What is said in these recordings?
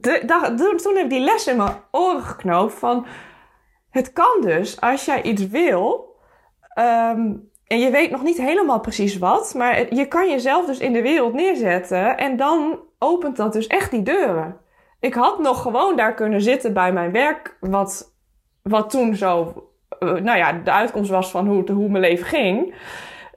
toen, heb ik die les in mijn oren geknoopt van... Het kan dus, als jij iets wil... ehm, en je weet nog niet helemaal precies wat... maar je kan jezelf dus in de wereld neerzetten... en dan opent dat dus echt die deuren. Ik had nog gewoon daar kunnen zitten bij mijn werk... wat, wat toen zo... eh, nou ja, de uitkomst was van hoe, hoe mijn leven ging...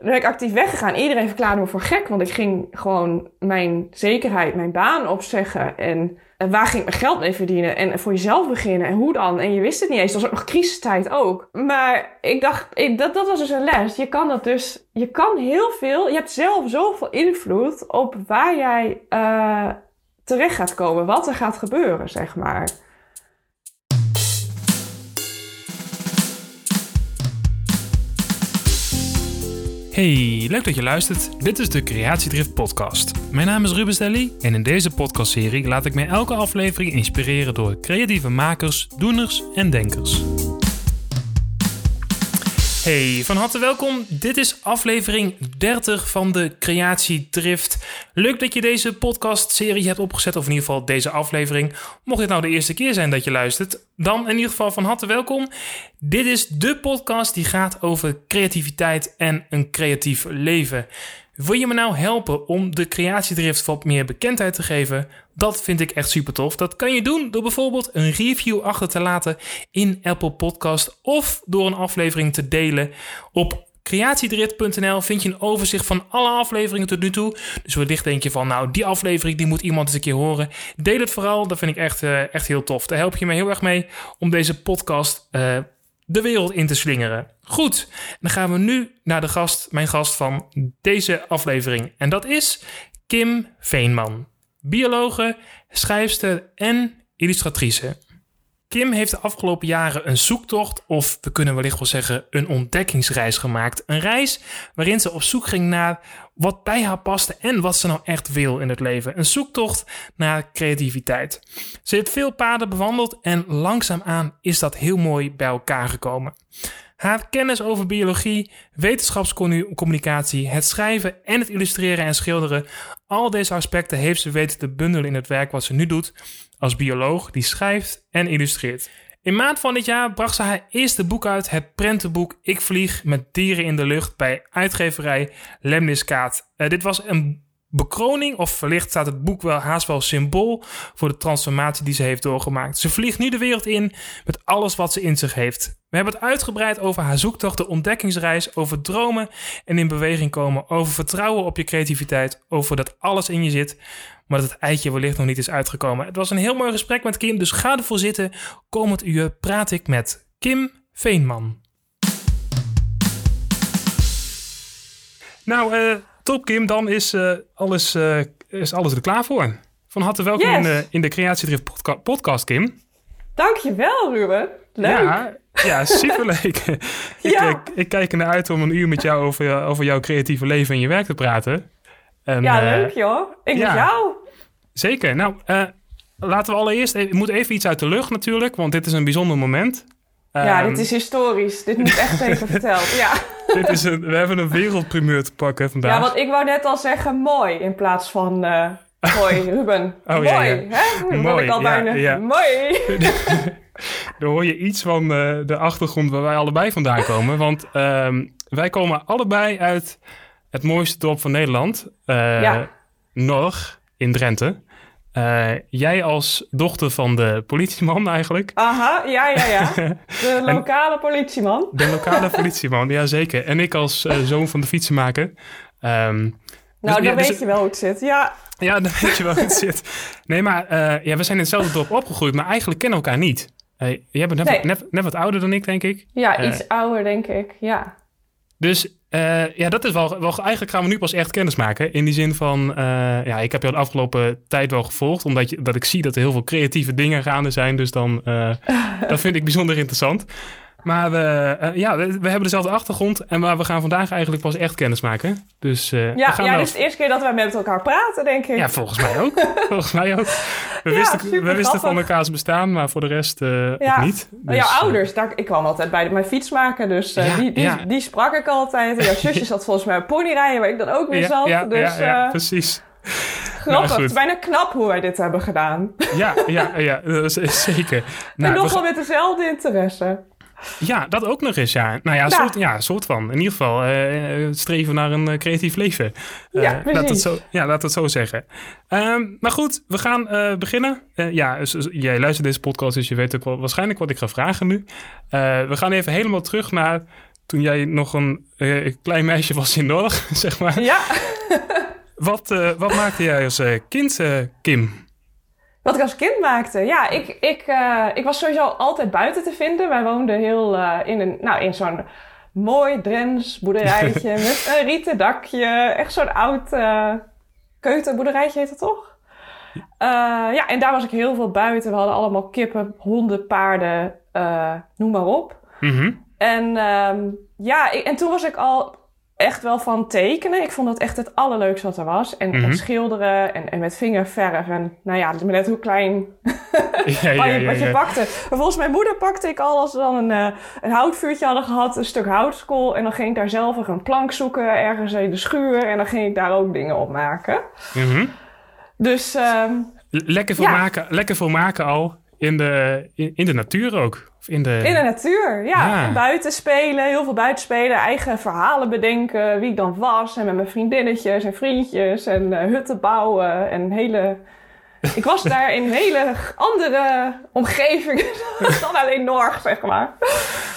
Dan ben ik actief weggegaan. Iedereen verklaarde me voor gek, want ik ging gewoon mijn zekerheid, mijn baan opzeggen. En, waar ging ik mijn geld mee verdienen? En voor jezelf beginnen. En hoe dan? En je wist het niet eens. Dat was ook nog crisistijd ook. Maar ik dacht, dat, dat was dus een les. Je kan dat dus, je kan heel veel, je hebt zelf zoveel invloed op waar jij eh, terecht gaat komen. Wat er gaat gebeuren, zeg maar. Hey, leuk dat je luistert. Dit is de Creatiedrift podcast. Mijn naam is Ruben Stelly en in deze podcastserie laat ik mij elke aflevering inspireren door creatieve makers, doeners en denkers. Hey, van harte welkom. Dit is aflevering 30 van de Creatiedrift. Leuk dat je deze podcastserie hebt opgezet, of in ieder geval deze aflevering. Mocht dit nou de eerste keer zijn dat je luistert, dan in ieder geval van harte welkom. Dit is de podcast die gaat over creativiteit en een creatief leven. Wil je me nou helpen om de creatiedrift wat meer bekendheid te geven? Dat vind ik echt super tof. Dat kan je doen door bijvoorbeeld een review achter te laten in Apple Podcast of door een aflevering te delen op creatiedrift.nl vind je een overzicht van alle afleveringen tot nu toe. Dus wellicht denk je van, nou, die aflevering die moet iemand eens een keer horen. Deel het vooral, dat vind ik echt, eh, echt heel tof. Daar help je me heel erg mee om deze podcast eh, de wereld in te slingeren. Goed, dan gaan we nu naar de gast, mijn gast van deze aflevering. En dat is Kim Veenman. Biologe, schrijfster en illustratrice. Kim heeft de afgelopen jaren een zoektocht, of we kunnen wellicht wel zeggen een ontdekkingsreis gemaakt. Een reis waarin ze op zoek ging naar wat bij haar paste en wat ze nou echt wil in het leven. Een zoektocht naar creativiteit. Ze heeft veel paden bewandeld en langzaamaan is dat heel mooi bij elkaar gekomen. Haar kennis over biologie, wetenschapscommunicatie, het schrijven en het illustreren en schilderen, al deze aspecten heeft ze weten te bundelen in het werk wat ze nu doet als bioloog die schrijft en illustreert. In maart van dit jaar bracht ze haar eerste boek uit, het prentenboek Ik vlieg met dieren in de lucht bij uitgeverij Lemniskaat. Uh, dit was een bekroning, of wellicht staat het boek wel haast wel symbool voor de transformatie die ze heeft doorgemaakt. Ze vliegt nu de wereld in met alles wat ze in zich heeft. We hebben het uitgebreid over haar zoektocht, de ontdekkingsreis, over dromen en in beweging komen, over vertrouwen op je creativiteit, over dat alles in je zit, maar dat het eitje wellicht nog niet is uitgekomen. Het was een heel mooi gesprek met Kim, dus ga ervoor zitten. Komend uur praat ik met Kim Veenman. Nou, uh, top Kim, dan is, uh, alles, uh, is alles er klaar voor. Van harte welkom Yes. in, de, in de Creatiedrift podca podcast, Kim. Dankjewel, Ruben. Leuk. Ja, ja superleuk. ik, Ja. ik, ik kijk er naar uit om een uur met jou over, over jouw creatieve leven en je werk te praten. En, Ja, eh, leuk joh. Ik ja. met jou. Zeker. Nou, eh, laten we allereerst... Ik moet even iets uit de lucht natuurlijk, want dit is een bijzonder moment. ja, Ehm, dit is historisch. Dit moet echt even verteld. Ja. dit is een, we hebben een wereldprimeur te pakken vandaag. ja, want ik wou net al zeggen mooi in plaats van eh mooi, Ruben. Oh, mooi, ja, ja. hè? Wil Mooi, ik al ja, bijna. ja. Mooi. Dan hoor je iets van de achtergrond waar wij allebei vandaan komen. Want ehm, wij komen allebei uit het mooiste dorp van Nederland. Ja. Norg in Drenthe. Eh, jij als dochter van de politieman eigenlijk. Aha, ja, ja, ja. De lokale politieman. De lokale politieman, ja zeker. En ik als eh, zoon van de fietsenmaker. Ehm, Nou, dus- dan ja, dus- weet je wel hoe het zit. Ja, Ja, dan weet je wel hoe het zit. Nee, maar ja, we zijn in hetzelfde dorp opgegroeid, maar eigenlijk kennen we elkaar niet. Jij bent net, Nee. wat- net, net wat ouder dan ik, denk ik. ja iets ouder denk ik. Ja. Dus eh, ja, dat is wel, wel... Eigenlijk gaan we nu pas echt kennis maken. In die zin van... eh, ja, ik heb jou de afgelopen tijd wel gevolgd. Omdat je, dat ik zie dat er heel veel creatieve dingen gaande zijn. Dus dan... eh, dat vind ik bijzonder interessant. Maar eh, eh, ja, we, we hebben dezelfde achtergrond. En maar we gaan vandaag eigenlijk pas echt kennis maken. Dus eh, we Ja, gaan ja dit is de eerste keer dat wij met elkaar praten, denk ik. Ja, volgens mij ook. volgens mij ook. We Ja, wisten, we wisten van elkaars bestaan, maar voor de rest eh, Ja. niet. Maar jouw Dus, ouders, daar, ik kwam altijd bij de, mijn fiets maken, dus die, die, sprak ik altijd. En jouw zusje zat volgens mij op ponyrijden, waar ik dan ook weer zat. ja, dus ja, ja, precies. Grappig. het is bijna knap hoe wij dit hebben gedaan. Ja, ja, ja, dat is- zeker. en Nou, we nog ga- wel met dezelfde interesse. Ja, dat ook nog eens, ja. Nou ja, een Ja. soort, ja, soort van. In ieder geval eh, streven naar een eh, creatief leven. Eh, Ja, laat het zo, ja, laat het zo zeggen. Ehm, maar goed, we gaan eh, beginnen. Eh, ja, jij luistert deze podcast, dus je weet ook wel waarschijnlijk wat ik ga vragen nu. Eh, we gaan even helemaal terug naar toen jij nog een eh, klein meisje was in Norg, zeg maar. Ja, Wat, eh, wat maakte jij als eh, kind, eh, Kim? Wat ik als kind maakte. Ja, ik, ik, eh, ik was sowieso altijd buiten te vinden. Wij woonden heel eh, in, een, nou, in zo'n mooi Drents boerderijtje met een rieten dakje. Echt zo'n oud eh keutenboerderijtje heet het toch? Ja, en daar was ik heel veel buiten. We hadden allemaal kippen, honden, paarden, noem maar op. Mhm. En ehm, ja, ik- en toen was ik al echt wel van tekenen. Ik vond dat echt het allerleukste wat er was. En, Mhm. en schilderen en, en met vingerverf. En nou ja, maar net hoe klein Ja, ja, wat je, ja, wat je ja. pakte. Volgens mijn moeder pakte ik al als we dan een, eh, een houtvuurtje hadden gehad. Een stuk houtskool. En dan ging ik daar zelf een plank zoeken ergens in de schuur. En dan ging ik daar ook dingen op maken. Mhm. Dus ehm, Lekker veel, Ja. maken, lekker veel maken al in de, in, in de natuur ook. Of in de, in de natuur, ja. Ja. En Buiten spelen, heel veel buiten spelen. Eigen verhalen bedenken, wie ik dan was. En met mijn vriendinnetjes en vriendjes. En eh, hutten bouwen. En hele... Ik was daar in hele andere omgevingen dan alleen Norg, zeg maar.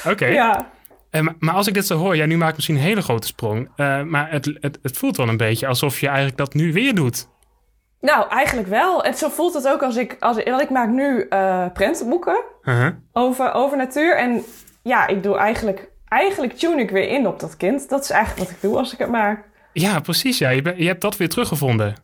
Oké. Ja. Eh, maar, als ik dit zo hoor, ja, nu maak ik misschien een hele grote sprong. eh, maar het, het, het voelt wel een beetje alsof je eigenlijk dat nu weer doet. Nou, eigenlijk wel. En zo voelt het ook als ik... Als, want ik maak nu eh Uh-huh. over, over natuur. En ja, ik doe eigenlijk... Eigenlijk tune ik weer in op dat kind. Dat is eigenlijk wat ik doe als ik het maak. Ja, precies. Ja. Je, ben- je hebt dat weer teruggevonden.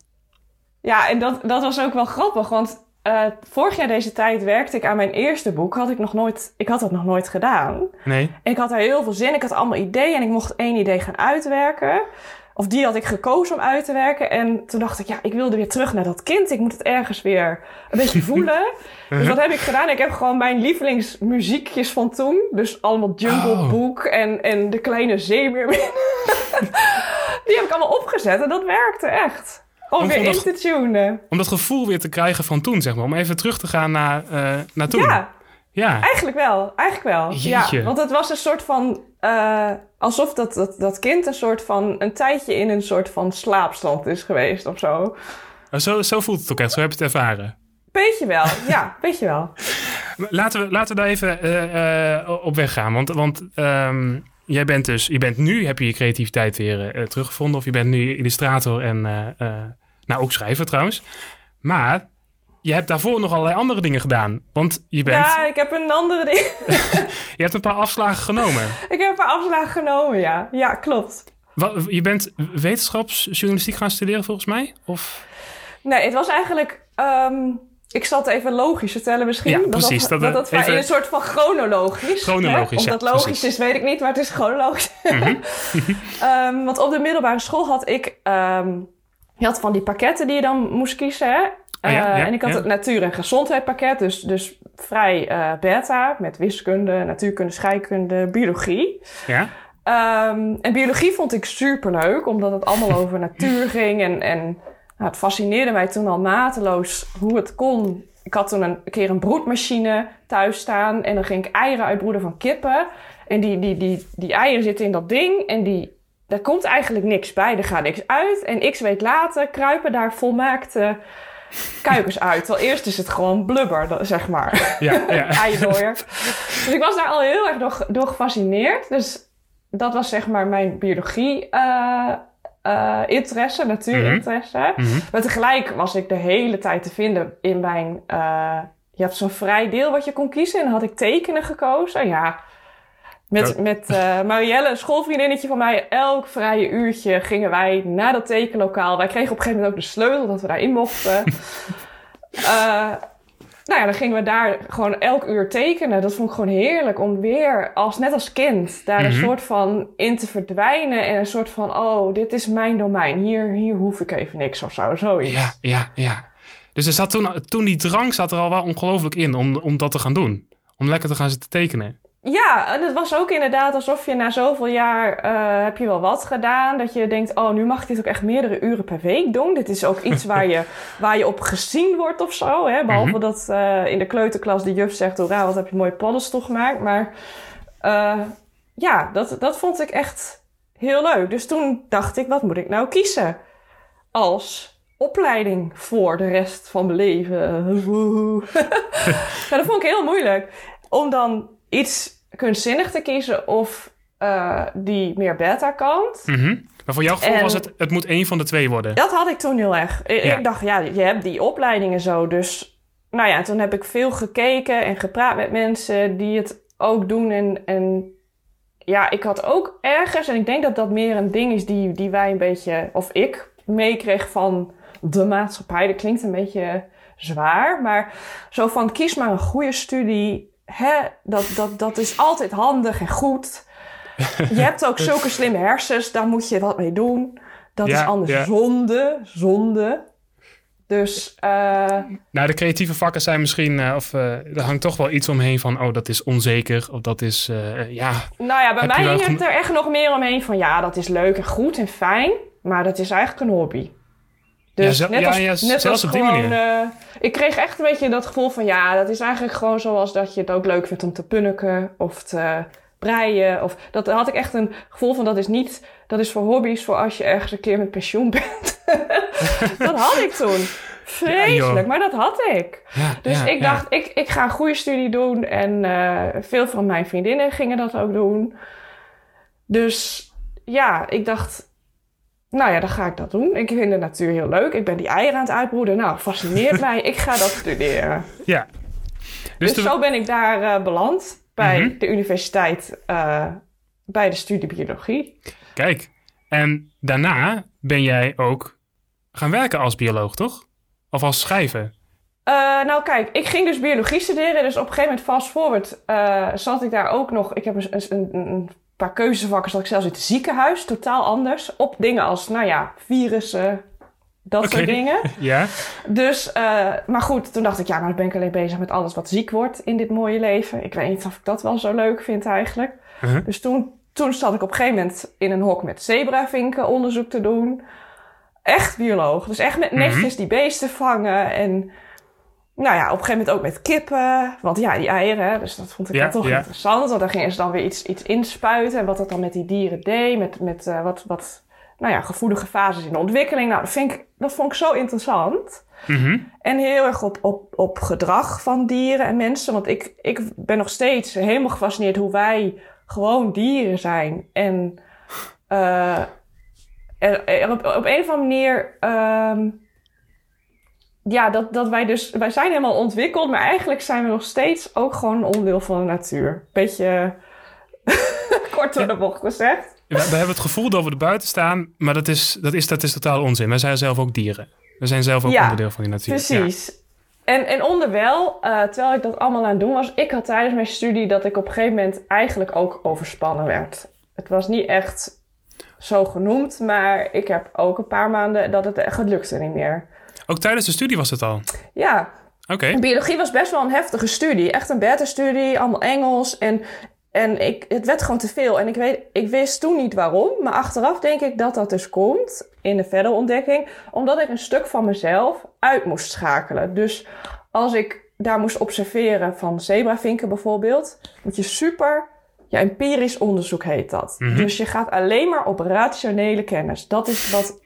Ja, en dat, dat was ook wel grappig. Want eh, vorig jaar deze tijd werkte ik aan mijn eerste boek. Had ik, nog nooit, ik had dat nog nooit gedaan. Nee? En ik had daar heel veel zin. Ik had allemaal ideeën en ik mocht één idee gaan uitwerken. Of die had ik gekozen om uit te werken. En toen dacht ik, ja, ik wilde weer terug naar dat kind. Ik moet het ergens weer een beetje voelen. Dus wat heb ik gedaan? Ik heb gewoon mijn lievelingsmuziekjes van toen. Dus allemaal Jungle Oh. Book en, en De Kleine Zeemeermin. die heb ik allemaal opgezet en dat werkte echt. Om weer in te tunen. Om dat gevoel weer te krijgen van toen, zeg maar. Om even terug te gaan naar, eh, naar toen. Ja, Ja. eigenlijk wel. Eigenlijk wel. Jeetje. Ja, want het was een soort van... eh, alsof dat, dat, dat kind een soort van... een tijdje in een soort van slaapstand is geweest of zo. Oh, Zo, zo voelt het ook echt. Zo heb je het ervaren. Beetje wel, ja, beetje wel. Laten we, laten we daar even eh, eh, op weg gaan. Want, want ehm, jij bent dus, je bent nu, heb je je creativiteit weer teruggevonden. Of je bent nu illustrator en, nou ook schrijver trouwens. Maar je hebt daarvoor nog allerlei andere dingen gedaan. Want je, bent, Ja, ik heb een andere ding. je hebt een paar afslagen genomen. ik heb een paar afslagen genomen, ja. Ja, klopt. Wat, je bent wetenschapsjournalistiek gaan studeren volgens mij? Of? Nee, het was eigenlijk... ehm, ik zal het even logisch vertellen misschien. Ja, Dat precies. Dat, Dat dat, even- een soort van chronologisch. Chronologisch, hè? Of dat logisch precies. Is, weet ik niet, maar het is chronologisch. Ehm, want op de middelbare school had ik... ehm, je had van die pakketten die je dan moest kiezen, hè? Oh ja, Eh, en ik had ja. het natuur- en gezondheidspakket, dus, dus vrij eh, beta, met wiskunde, natuurkunde, scheikunde, biologie. Ja? Ehm, en biologie vond ik superleuk, omdat het allemaal over natuur ging. En, en nou, het fascineerde mij toen al mateloos hoe het kon. Ik had toen een, keer een broedmachine thuis staan. En dan ging ik eieren uitbroeden van kippen. En die, die, die, die eieren zitten in dat ding. En die, daar komt eigenlijk niks bij. Er gaat niks uit. En x week later kruipen daar volmaakte kuikens uit. Terwijl eerst is het gewoon blubber, zeg maar Ja, ja. eierdooier. dus ik was daar al heel erg door, door gefascineerd. Dus dat was zeg maar mijn biologie eh, eh, interesse, natuurinteresse. Mhm. Maar tegelijk was ik de hele tijd te vinden in mijn... eh, je hebt zo'n vrij deel wat je kon kiezen. En dan had ik tekenen gekozen. Ja, met, met eh, Marielle, een schoolvriendinnetje van mij, elk vrije uurtje gingen wij naar dat tekenlokaal. Wij kregen op een gegeven moment ook de sleutel dat we daarin mochten. Eh, nou ja, dan gingen we daar gewoon elk uur tekenen. Dat vond ik gewoon heerlijk om weer, als, net als kind, daar een Mhm. soort van in te verdwijnen. En een soort van, oh, dit is mijn domein. Hier, hier hoef ik even niks of zo, zoiets. Ja, ja, ja. Dus er zat toen, toen die drang zat er al wel ongelooflijk in om, om dat te gaan doen. Om lekker te gaan zitten tekenen. Ja, en het was ook inderdaad alsof je na zoveel jaar eh, heb je wel wat gedaan. Dat je denkt, oh, nu mag ik dit ook echt meerdere uren per week doen. Dit is ook iets waar je, waar je op gezien wordt of zo. Hè? Behalve Mhm. dat eh, in de kleuterklas de juf zegt, hoera, wat heb je mooie paddenstoel gemaakt. Maar eh, ja, dat, dat vond ik echt heel leuk. Dus toen dacht ik, wat moet ik nou kiezen? Als opleiding voor de rest van mijn leven. Ja, dat vond ik heel moeilijk. Om dan iets kunstzinnig te kiezen of eh, die meer beta-kant. Mhm. Maar voor jouw gevoel En- was het, het moet één van de twee worden. Dat had ik toen heel erg. Ik, Ja. ik dacht, ja, je hebt die opleidingen zo. Dus nou ja, toen heb ik veel gekeken en gepraat met mensen die het ook doen. En, en ja, ik had ook ergens, en ik denk dat dat meer een ding is die, die wij een beetje, of ik meekreeg van de maatschappij. Dat klinkt een beetje zwaar, maar zo van kies maar een goede studie. Hè, dat, dat, dat is altijd handig en goed. Je hebt ook zulke slimme hersens, daar moet je wat mee doen. Dat Ja, is anders ja. zonde, zonde. Dus eh, Nou, de creatieve vakken zijn misschien, eh, of eh, er hangt toch wel iets omheen van, oh, dat is onzeker, of dat is, ja, nou ja, bij mij hing het er echt nog meer omheen van ja, dat is leuk en goed en fijn, maar dat is eigenlijk een hobby. Dus Ja, net ja, als, ja, net zelfs als op die gewoon, manier. eh, ik kreeg echt een beetje dat gevoel van ja, dat is eigenlijk gewoon zoals dat je het ook leuk vindt om te punniken of te breien. Of, dat had ik echt een gevoel van dat is niet, dat is voor hobby's voor als je ergens een keer met pensioen bent. dat had ik toen. Vreselijk, maar dat had ik. ja Dus ja, ik ja. dacht, ik, ik ga een goede studie doen. En eh, veel van mijn vriendinnen gingen dat ook doen. Dus ja, ik dacht, nou ja, dan ga ik dat doen. Ik vind de natuur heel leuk. Ik ben die eieren aan het uitbroeden. Nou, fascineert mij. Ik ga dat studeren. Ja. Dus, Dus, de- zo ben ik daar eh, beland. Bij Mhm. de universiteit, eh, bij de studie biologie. kijk, en daarna ben jij ook gaan werken als bioloog, toch? Of als schrijver? Eh, nou kijk, ik ging dus biologie studeren. Dus op een gegeven moment, fast forward, zat ik daar ook nog... Ik heb een, een, een keuzevakken. Zat ik zelfs in het ziekenhuis, totaal anders. Op dingen als, nou ja, virussen, dat soort dingen. Ja? Dus, eh, maar goed, toen dacht ik, ja, maar dan ben ik alleen bezig met alles wat ziek wordt in dit mooie leven. Ik weet niet of ik dat wel zo leuk vind eigenlijk. Uh-huh. Dus toen, toen zat ik op een gegeven moment in een hok met zebravinken onderzoek te doen. Echt bioloog. Dus echt met Mhm. netjes die beesten vangen. En nou ja, op een gegeven moment ook met kippen. Want ja, die eieren, dus dat vond ik Ja, toch ja. interessant. Want daar gingen ze dan weer iets, iets inspuiten. En wat dat dan met die dieren deed. Met, met eh, wat, wat nou ja, gevoelige fases in de ontwikkeling. Nou, dat, vind ik, dat vond ik zo interessant. Mhm. En heel erg op, op, op gedrag van dieren en mensen. Want ik, ik ben nog steeds helemaal gefascineerd hoe wij gewoon dieren zijn. En er op, op een of andere manier. ehm, ja, dat, dat wij dus. Wij zijn helemaal ontwikkeld, maar eigenlijk zijn we nog steeds ook gewoon een onderdeel van de natuur. Beetje kort door de bocht gezegd. We, we hebben het gevoel dat we er buiten staan, maar dat is, dat is, dat is totaal onzin. Wij zijn zelf ook dieren. We zijn zelf ook Ja, onderdeel van die natuur. Precies. En, en onderwijl, eh, terwijl ik dat allemaal aan het doen was, ik had tijdens mijn studie dat ik op een gegeven moment eigenlijk ook overspannen werd. Het was niet echt zo genoemd, maar ik heb ook een paar maanden dat het echt het lukte niet meer. Ook tijdens de studie was het al. Ja, Oké. biologie was best wel een heftige studie. Echt een beta-studie, allemaal Engels. En, en ik, het werd gewoon te veel. En ik, weet, ik wist toen niet waarom. Maar achteraf denk ik dat dat dus komt in de verdere ontdekking. Omdat ik een stuk van mezelf uit moest schakelen. Dus als ik daar moest observeren van zebravinken bijvoorbeeld... moet je super... Ja, empirisch onderzoek heet dat. Mhm. Dus je gaat alleen maar op rationele kennis. Dat is wat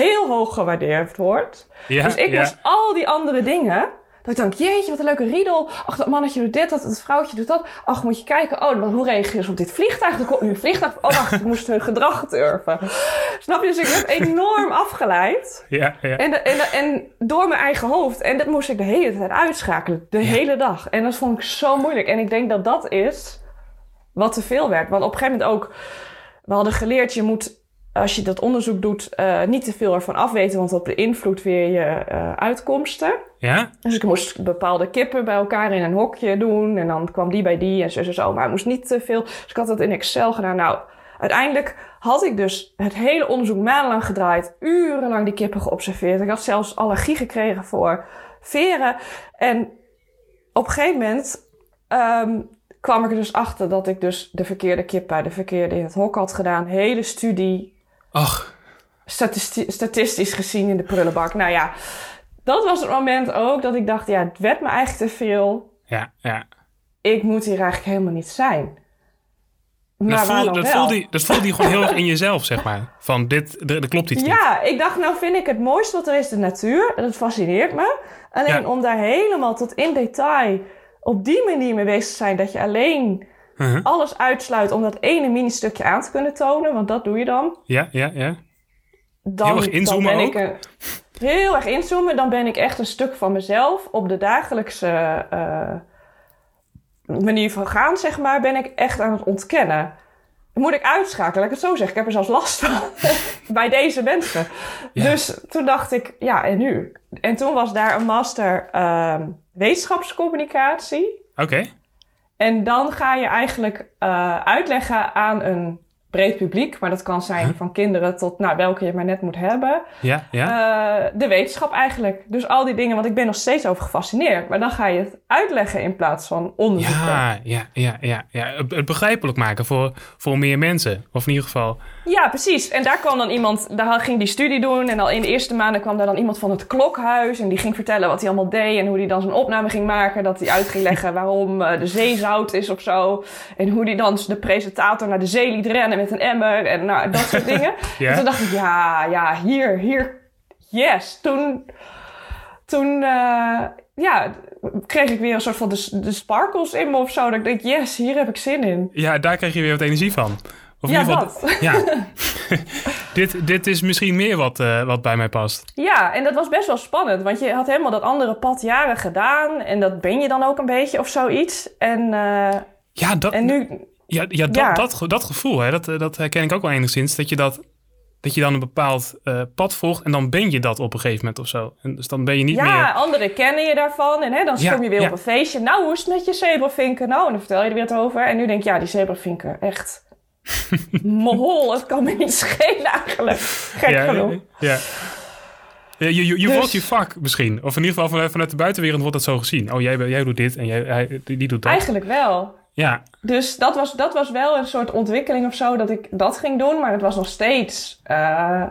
heel hoog gewaardeerd wordt. Ja, Dus ik ja. moest al die andere dingen. Dat ik dacht, jeetje, wat een leuke riedel. Ach, dat mannetje doet dit, dat, dat vrouwtje doet dat. Ach, moet je kijken. Oh, maar hoe reageren ze op dit vliegtuig? Er komt nu een vliegtuig. Oh, wacht, ik moest hun gedrag durven. Snap je? Dus ik heb enorm afgeleid. Ja, ja. En, de- en, de- en door mijn eigen hoofd. En dat moest ik de hele tijd uitschakelen. De hele dag. En dat vond ik zo moeilijk. En ik denk dat dat is wat te veel werd. Want op een gegeven moment ook... We hadden geleerd, je moet... Als je dat onderzoek doet, eh, niet te veel ervan afweten, want dat beïnvloedt weer je eh, uitkomsten. Ja? Dus ik moest bepaalde kippen bij elkaar in een hokje doen. En dan kwam die bij die en zo en zo. Maar het moest niet te veel. Dus ik had dat in Excel gedaan. Nou, uiteindelijk had ik dus het hele onderzoek maandenlang gedraaid. Urenlang die kippen geobserveerd. Ik had zelfs allergie gekregen voor veren. En op een gegeven moment ehm, kwam ik er dus achter dat ik dus de verkeerde kip bij de verkeerde in het hok had gedaan. Hele studie, Ach, statisti- statistisch gezien in de prullenbak. Nou ja, dat was het moment ook dat ik dacht, ja, het werd me eigenlijk te veel. ja, ja. Ik moet hier eigenlijk helemaal niet zijn. Maar dat, voel, dat, voelde, je- dat voelde je gewoon heel erg in jezelf, zeg maar. Van, dit, er, er klopt iets niet. Ja, ik dacht, nou vind ik het mooiste wat er is de natuur. Dat fascineert me. Alleen Ja. om daar helemaal tot in detail op die manier mee bezig te zijn... dat je alleen Mhm. alles uitsluit om dat ene mini-stukje aan te kunnen tonen... want dat doe je dan. Ja, ja, ja. dan, Heel erg inzoomen dan ben ook? ik een, heel erg inzoomen. Dan ben ik echt een stuk van mezelf op de dagelijkse eh, manier van gaan, zeg maar, ben ik echt aan het ontkennen. Moet ik uitschakelen, laat ik het zo zeggen. Ik heb er zelfs last van bij deze mensen. Ja. Dus toen dacht ik, ja, en nu? En toen was daar een master ehm, wetenschapscommunicatie. Oké. En dan ga je eigenlijk eh, uitleggen aan een breed publiek, maar dat kan zijn van kinderen tot nou, welke je maar net moet hebben. Ja, ja. Eh, de wetenschap eigenlijk. Dus al die dingen, want ik ben nog steeds over gefascineerd. Maar dan ga je het uitleggen in plaats van onderzoeken. Ja, ja, ja, ja, ja. Het begrijpelijk maken voor, voor meer mensen. Of in ieder geval. Ja, precies. En daar kwam dan iemand, daar ging die studie doen. En al in de eerste maanden kwam daar dan iemand van het klokhuis. En die ging vertellen wat hij allemaal deed. En hoe hij dan zijn opname ging maken. Dat hij uit ging leggen waarom eh, de zee zout is of zo. En hoe hij dan de presentator naar de zee liet rennen met een emmer. En nou, dat soort dingen. Ja. En toen dacht ik, ja, ja, hier, hier, yes. Toen, toen eh, ja, kreeg ik weer een soort van de, de sparkles in me of zo. Dat ik denk, yes, hier heb ik zin in. Ja, daar krijg je weer wat energie van. Of in Ja, ieder geval. dat. Ja. dit, dit is misschien meer wat, eh, wat bij mij past. Ja, en dat was best wel spannend. Want je had helemaal dat andere pad jaren gedaan. En dat ben je dan ook een beetje of zoiets. En, eh, Ja, dat, en nu... ja, ja, dat, Ja. Dat, ge- dat gevoel, hè, dat, eh, dat herken ik ook wel enigszins. Dat je, dat, dat je dan een bepaald eh, pad volgt en dan ben je dat op een gegeven moment of zo. En dus dan ben je niet Ja, meer... anderen kennen je daarvan. En hè, dan Ja, kom je weer ja. op een feestje. Nou, hoe is het met je zebravinken? Nou, en dan vertel je er weer wat over. En nu denk ik, ja, die zebravinken, echt... Mohol, het kan me niet schelen eigenlijk. Gek ja, genoeg. ja, ja. Ja, Je, je, je Dus- volgt je vak misschien. Of in ieder geval vanuit, vanuit de buitenwereld wordt dat zo gezien. Oh, jij, jij doet dit en jij, hij, die doet dat. Eigenlijk wel. Ja, Dus dat was, dat was wel een soort ontwikkeling of zo dat ik dat ging doen. Maar het was nog steeds eh,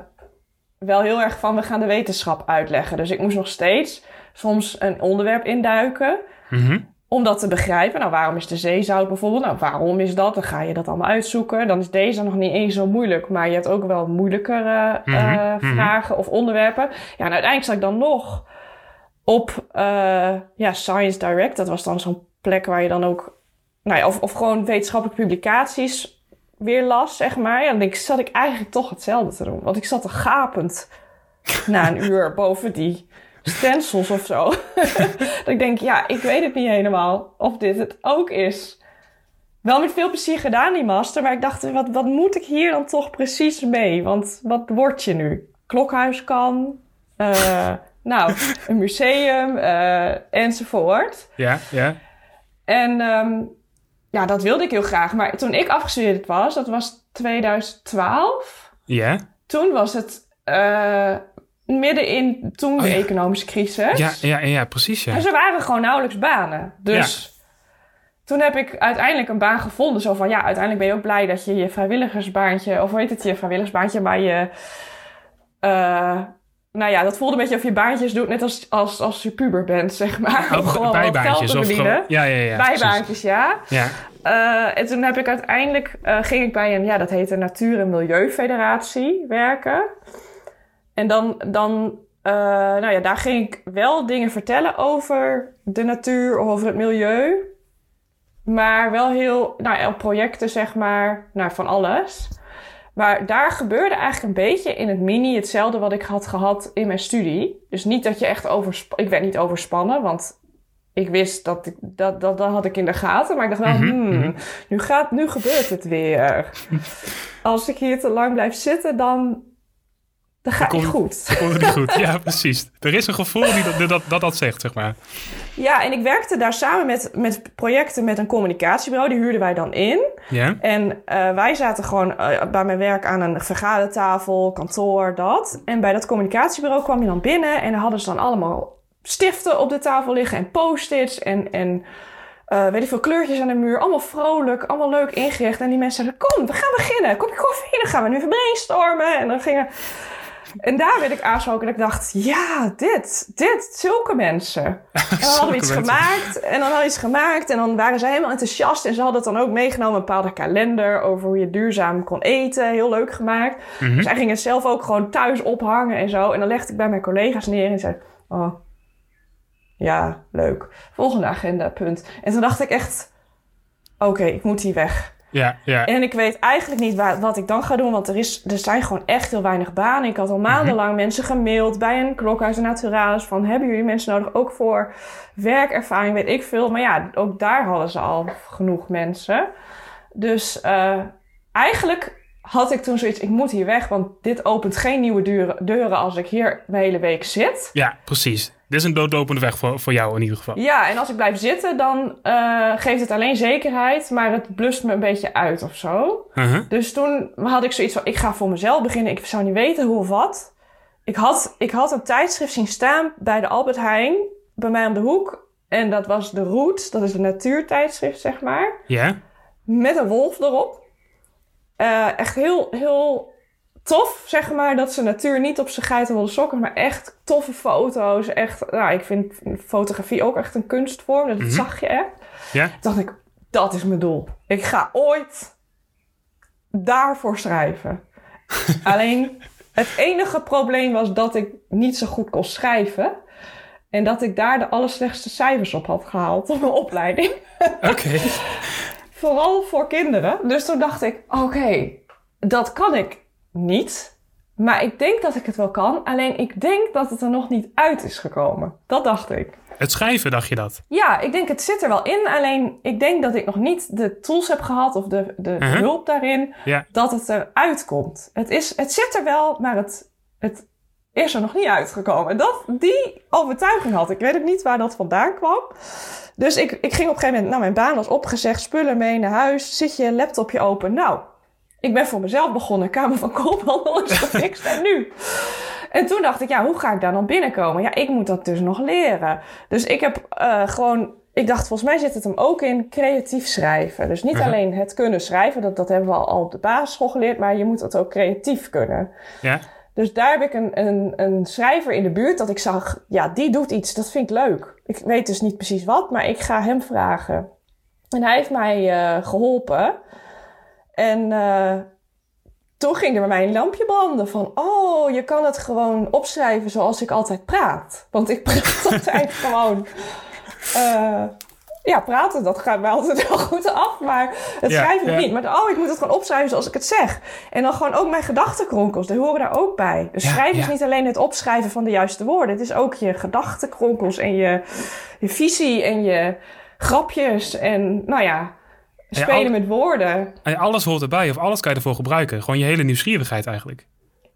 wel heel erg van we gaan de wetenschap uitleggen. Dus ik moest nog steeds soms een onderwerp induiken. Mhm. Om dat te begrijpen. Nou, waarom is de zeezout bijvoorbeeld? Nou, waarom is dat? Dan ga je dat allemaal uitzoeken. Dan is deze nog niet eens zo moeilijk. Maar je hebt ook wel moeilijkere eh, Mhm, mhm. vragen of onderwerpen. Ja, en uiteindelijk zat ik dan nog op eh, ja, Science Direct. Dat was dan zo'n plek waar je dan ook... Nou ja, of, of gewoon wetenschappelijke publicaties weer las, zeg maar. Ja, dan denk ik, zat ik eigenlijk toch hetzelfde te doen. Want ik zat er gapend na een uur boven die stencils of zo. dat ik denk, ja, ik weet het niet helemaal of dit het ook is. Wel met veel plezier gedaan, die master. Maar ik dacht, wat, wat moet ik hier dan toch precies mee? Want wat word je nu? Klokhuis kan. eh, nou, een museum eh, enzovoort. ja, ja. En ehm, ja, dat wilde ik heel graag. Maar toen ik afgestudeerd was, dat was 2012. Ja, Toen was het eh, midden in toen de Oh ja. economische crisis. ja, ja, ja, precies. Ja. En ze waren gewoon nauwelijks banen. Dus toen heb ik uiteindelijk een baan gevonden. Zo van, ja, uiteindelijk ben je ook blij dat je je vrijwilligersbaantje... Of hoe heet het, je vrijwilligersbaantje, maar je... eh, nou ja, dat voelde een beetje of je baantjes doet, net als, als, als je puber bent, zeg maar. Om Oh, gewoon bijbaantjes geld te of gewoon... Ja, ja, ja. Bijbaantjes, ja. Ja, Eh, en toen heb ik uiteindelijk, eh, ging ik bij een, ja, dat heet de Natuur- en Milieufederatie werken. En dan, dan eh, nou ja, daar ging ik wel dingen vertellen over de natuur of over het milieu. Maar wel heel, nou ja, projecten zeg maar, nou, van alles. Maar daar gebeurde eigenlijk een beetje in het mini hetzelfde wat ik had gehad in mijn studie. Dus niet dat je echt oversp Ik werd niet overspannen, want ik wist dat ik, dat, dat, dat had ik in de gaten. Maar ik dacht wel, hmm, mhm. nu, gaat, nu gebeurt het weer. Als ik hier te lang blijf zitten, dan, dan gaat kom- goed. komt het niet goed. Ja, precies. Er is een gevoel die dat, dat, dat, dat zegt, zeg maar. Ja, en ik werkte daar samen met, met projecten met een communicatiebureau. Die huurden wij dan in. Ja, En eh, wij zaten gewoon eh, bij mijn werk aan een vergadertafel, kantoor, dat. En bij dat communicatiebureau kwam je dan binnen en dan hadden ze dan allemaal stiften op de tafel liggen en post-its en, en eh, weet ik veel, kleurtjes aan de muur. Allemaal vrolijk, allemaal leuk ingericht. En die mensen zeiden, kom, we gaan beginnen. Kom je koffie, dan gaan we nu even brainstormen. En dan gingen... En daar werd ik aangesproken en ik dacht, ja, dit, dit, zulke mensen. En dan hadden we iets mensen. gemaakt en dan hadden we iets gemaakt en dan waren ze helemaal enthousiast. En ze hadden het dan ook meegenomen, een bepaalde kalender over hoe je duurzaam kon eten. Heel leuk gemaakt. Mhm. Zij gingen het zelf ook gewoon thuis ophangen en zo. En dan legde ik bij mijn collega's neer en zei, oh, ja, leuk. Volgende agenda, punt. En toen dacht ik echt, oké, ik moet hier weg. Ja, ja. En ik weet eigenlijk niet waar, wat ik dan ga doen, want er, is, er zijn gewoon echt heel weinig banen. Ik had al maandenlang mensen gemaild bij een klokhuis en naturalis van hebben jullie mensen nodig ook voor werkervaring, weet ik veel. Maar ja, ook daar hadden ze al genoeg mensen. Dus eh, eigenlijk had ik toen zoiets, ik moet hier weg, want dit opent geen nieuwe deuren, deuren als ik hier de hele week zit. Ja, precies. Dit is een doodlopende weg voor, voor jou in ieder geval. Ja, en als ik blijf zitten, dan eh, geeft het alleen zekerheid, maar het blust me een beetje uit of zo. Mhm. Dus toen had ik zoiets van, ik ga voor mezelf beginnen. Ik zou niet weten hoe of wat. Ik had, ik had een tijdschrift zien staan bij de Albert Heijn, bij mij om de hoek. En dat was de Roots, dat is een natuurtijdschrift, zeg maar. Ja? Met een wolf erop. Eh, echt heel, heel tof, zeg maar, dat ze natuur niet op zijn geitenwolle sokken, maar echt toffe foto's. Echt, nou, ik vind fotografie ook echt een kunstvorm, dat Mhm. zag je echt. Ja? Toen dacht ik, dat is mijn doel. Ik ga ooit daarvoor schrijven. Alleen het enige probleem was dat ik niet zo goed kon schrijven. En dat ik daar de allerslechtste cijfers op had gehaald op mijn opleiding. Oké. Vooral voor kinderen. Dus toen dacht ik, oké, dat kan ik niet. Maar ik denk dat ik het wel kan. Alleen ik denk dat het er nog niet uit is gekomen. Dat dacht ik. Het schrijven, dacht je dat? Ja, ik denk het zit er wel in. Alleen ik denk dat ik nog niet de tools heb gehad of de, de Mhm. hulp daarin Ja. dat het eruit komt. Het, is, het zit er wel, maar het, het is er nog niet uitgekomen. Dat, die overtuiging had ik. Ik weet ook niet waar dat vandaan kwam. Dus ik, ik ging op een gegeven moment, nou mijn baan was opgezegd, spullen mee naar huis, zit je laptopje open. Nou, ik ben voor mezelf begonnen, Kamer van Koophandel is gefixt en nu? En toen dacht ik, ja, hoe ga ik daar dan binnenkomen? Ja, ik moet dat dus nog leren. Dus ik heb eh, gewoon, ik dacht, volgens mij zit het hem ook in creatief schrijven. Dus niet Mhm. alleen het kunnen schrijven, dat, dat hebben we al, al op de basisschool geleerd, maar je moet dat ook creatief kunnen. Ja? Dus daar heb ik een, een, een schrijver in de buurt dat ik zag, ja, die doet iets, dat vind ik leuk. Ik weet dus niet precies wat, maar ik ga hem vragen. En hij heeft mij eh, geholpen. En eh, toen ging er bij mij een lampje branden van, oh, je kan het gewoon opschrijven zoals ik altijd praat. Want ik praat altijd gewoon, eh, ja, praten, dat gaat mij altijd wel goed af, maar het Ja, schrijven ja. niet. Maar oh, ik moet het gewoon opschrijven zoals ik het zeg. En dan gewoon ook mijn gedachtenkronkels, die horen daar ook bij. Dus Ja, schrijven is niet alleen het opschrijven van de juiste woorden. Het is ook je gedachtenkronkels en je, je visie en je grapjes en, nou ja, Ja, spelen al- met woorden. En alles hoort erbij, of alles kan je ervoor gebruiken. Gewoon je hele nieuwsgierigheid eigenlijk.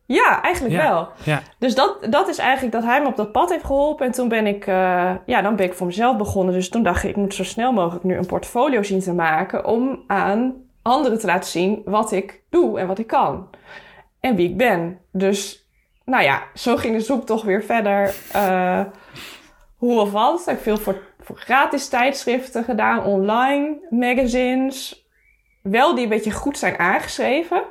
Ja, eigenlijk Ja. wel. Ja. Dus dat, dat is eigenlijk dat hij me op dat pad heeft geholpen. En toen ben ik, eh, ja, dan ben ik voor mezelf begonnen. Dus toen dacht ik, ik moet zo snel mogelijk nu een portfolio zien te maken. Om aan anderen te laten zien wat ik doe en wat ik kan. En wie ik ben. Dus, nou ja, zo ging de zoektocht weer verder. eh, hoe of wat. Ik heb veel voor, voor gratis tijdschriften gedaan, online, magazines. Wel die een beetje goed zijn aangeschreven.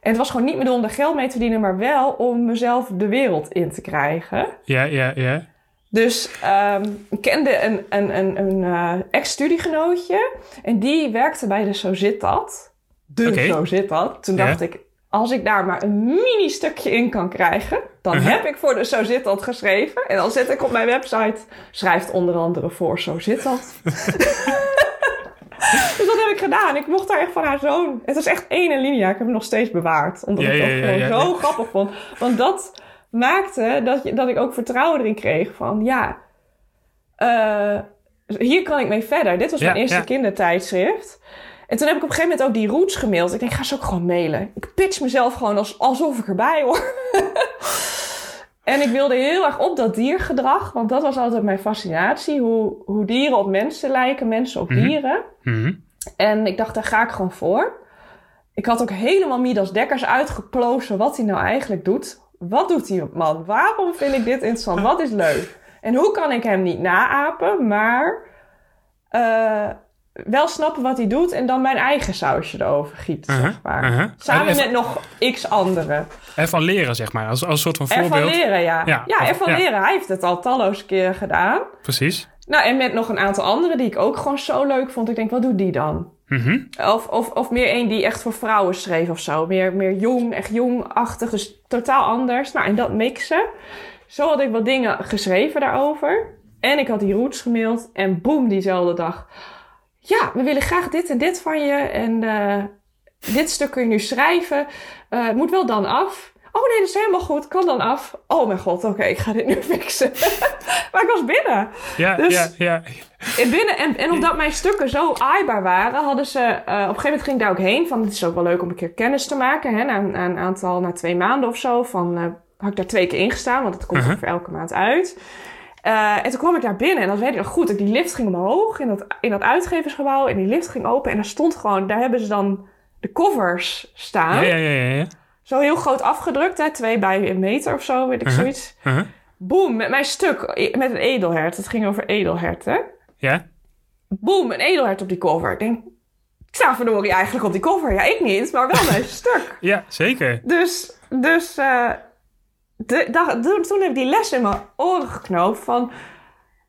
En het was gewoon niet meer om er geld mee te verdienen, maar wel om mezelf de wereld in te krijgen. Ja, ja, ja. Dus ehm, ik kende een, een, een, een eh, ex-studiegenootje en die werkte bij de Zo Zit Dat. De. Zo Zit Dat. Toen Ja. dacht ik, als ik daar maar een mini stukje in kan krijgen, dan Uh-huh. heb ik voor de Zo Zit Dat geschreven. En dan zet ik op mijn website, schrijft onder andere voor Zo Zit Dat. dus dat heb ik gedaan. Ik mocht daar echt van haar zoon. Het is echt één linia. Ik heb hem nog steeds bewaard. Omdat Ja, ik dat ja, gewoon zo grappig vond. Want dat maakte dat, je, dat ik ook vertrouwen erin kreeg. Van ja, eh, hier kan ik mee verder. Dit was mijn eerste kindertijdschrift. En toen heb ik op een gegeven moment ook die roots gemaild. Ik denk, ga ze ook gewoon mailen. Ik pitch mezelf gewoon als, alsof ik erbij hoor. en ik wilde heel erg op dat diergedrag. Want dat was altijd mijn fascinatie. Hoe, hoe dieren op mensen lijken, mensen op Mhm. dieren. Mhm. En ik dacht, daar ga ik gewoon voor. Ik had ook helemaal Midas Dekkers uitgeplozen wat hij nou eigenlijk doet. Wat doet die man? Waarom vind ik dit interessant? Wat is leuk? En hoe kan ik hem niet naapen, maar eh, wel snappen wat hij doet en dan mijn eigen sausje erover gieten, Uh-huh, zeg maar. uh-huh. Samen En- en- met nog x anderen. Ervan leren, zeg maar. Als, als een soort van voorbeeld. Ervan leren, ja. Ja, ervan ja. leren. Hij heeft het al talloze keren gedaan. Precies. Nou, en met nog een aantal anderen die ik ook gewoon zo leuk vond. Ik denk, wat doet die dan? Mhm. Of, of, of meer één die echt voor vrouwen schreef of zo. Meer, meer jong, echt jongachtig. Dus totaal anders. Nou, en dat mixen. Zo had ik wat dingen geschreven daarover. En ik had die roots gemaild. En boem, diezelfde dag. Ja, we willen graag dit en dit van je. En eh, dit stuk kun je nu schrijven. Het moet wel dan af. Oh nee, dat is helemaal goed. Kan dan af. Oh mijn god, oké, ik ga dit nu fixen. maar ik was binnen. Ja, Dus- ja, ja. En, binnen, en, en omdat mijn stukken zo aaibaar waren, hadden ze... eh, op een gegeven moment ging ik daar ook heen. Van, het is ook wel leuk om een keer kennis te maken. Hè, na, een- na een aantal, na twee maanden of zo. Van, eh, had ik daar twee keer ingestaan, want het komt voor elke maand uit. Eh, en toen kwam ik daar binnen en dat weet ik nog goed. Die lift ging omhoog in dat, in dat uitgeversgebouw. En die lift ging open en daar stond gewoon... Daar hebben ze dan de covers staan. Ja, ja, ja, ja. Zo heel groot afgedrukt, hè. Twee bij een meter of zo, weet ik Uh-huh. zoiets. Uh-huh. Boom, met mijn stuk. Met een edelhert. Het ging over edelherten Ja? boem, een edelhert op die cover. Ik denk, ik sta verdorie eigenlijk op die cover. Ja, ik niet, maar wel mijn stuk. Ja, zeker. Dus, dus eh, de, toen, toen heb ik die les in mijn oren geknoopt van...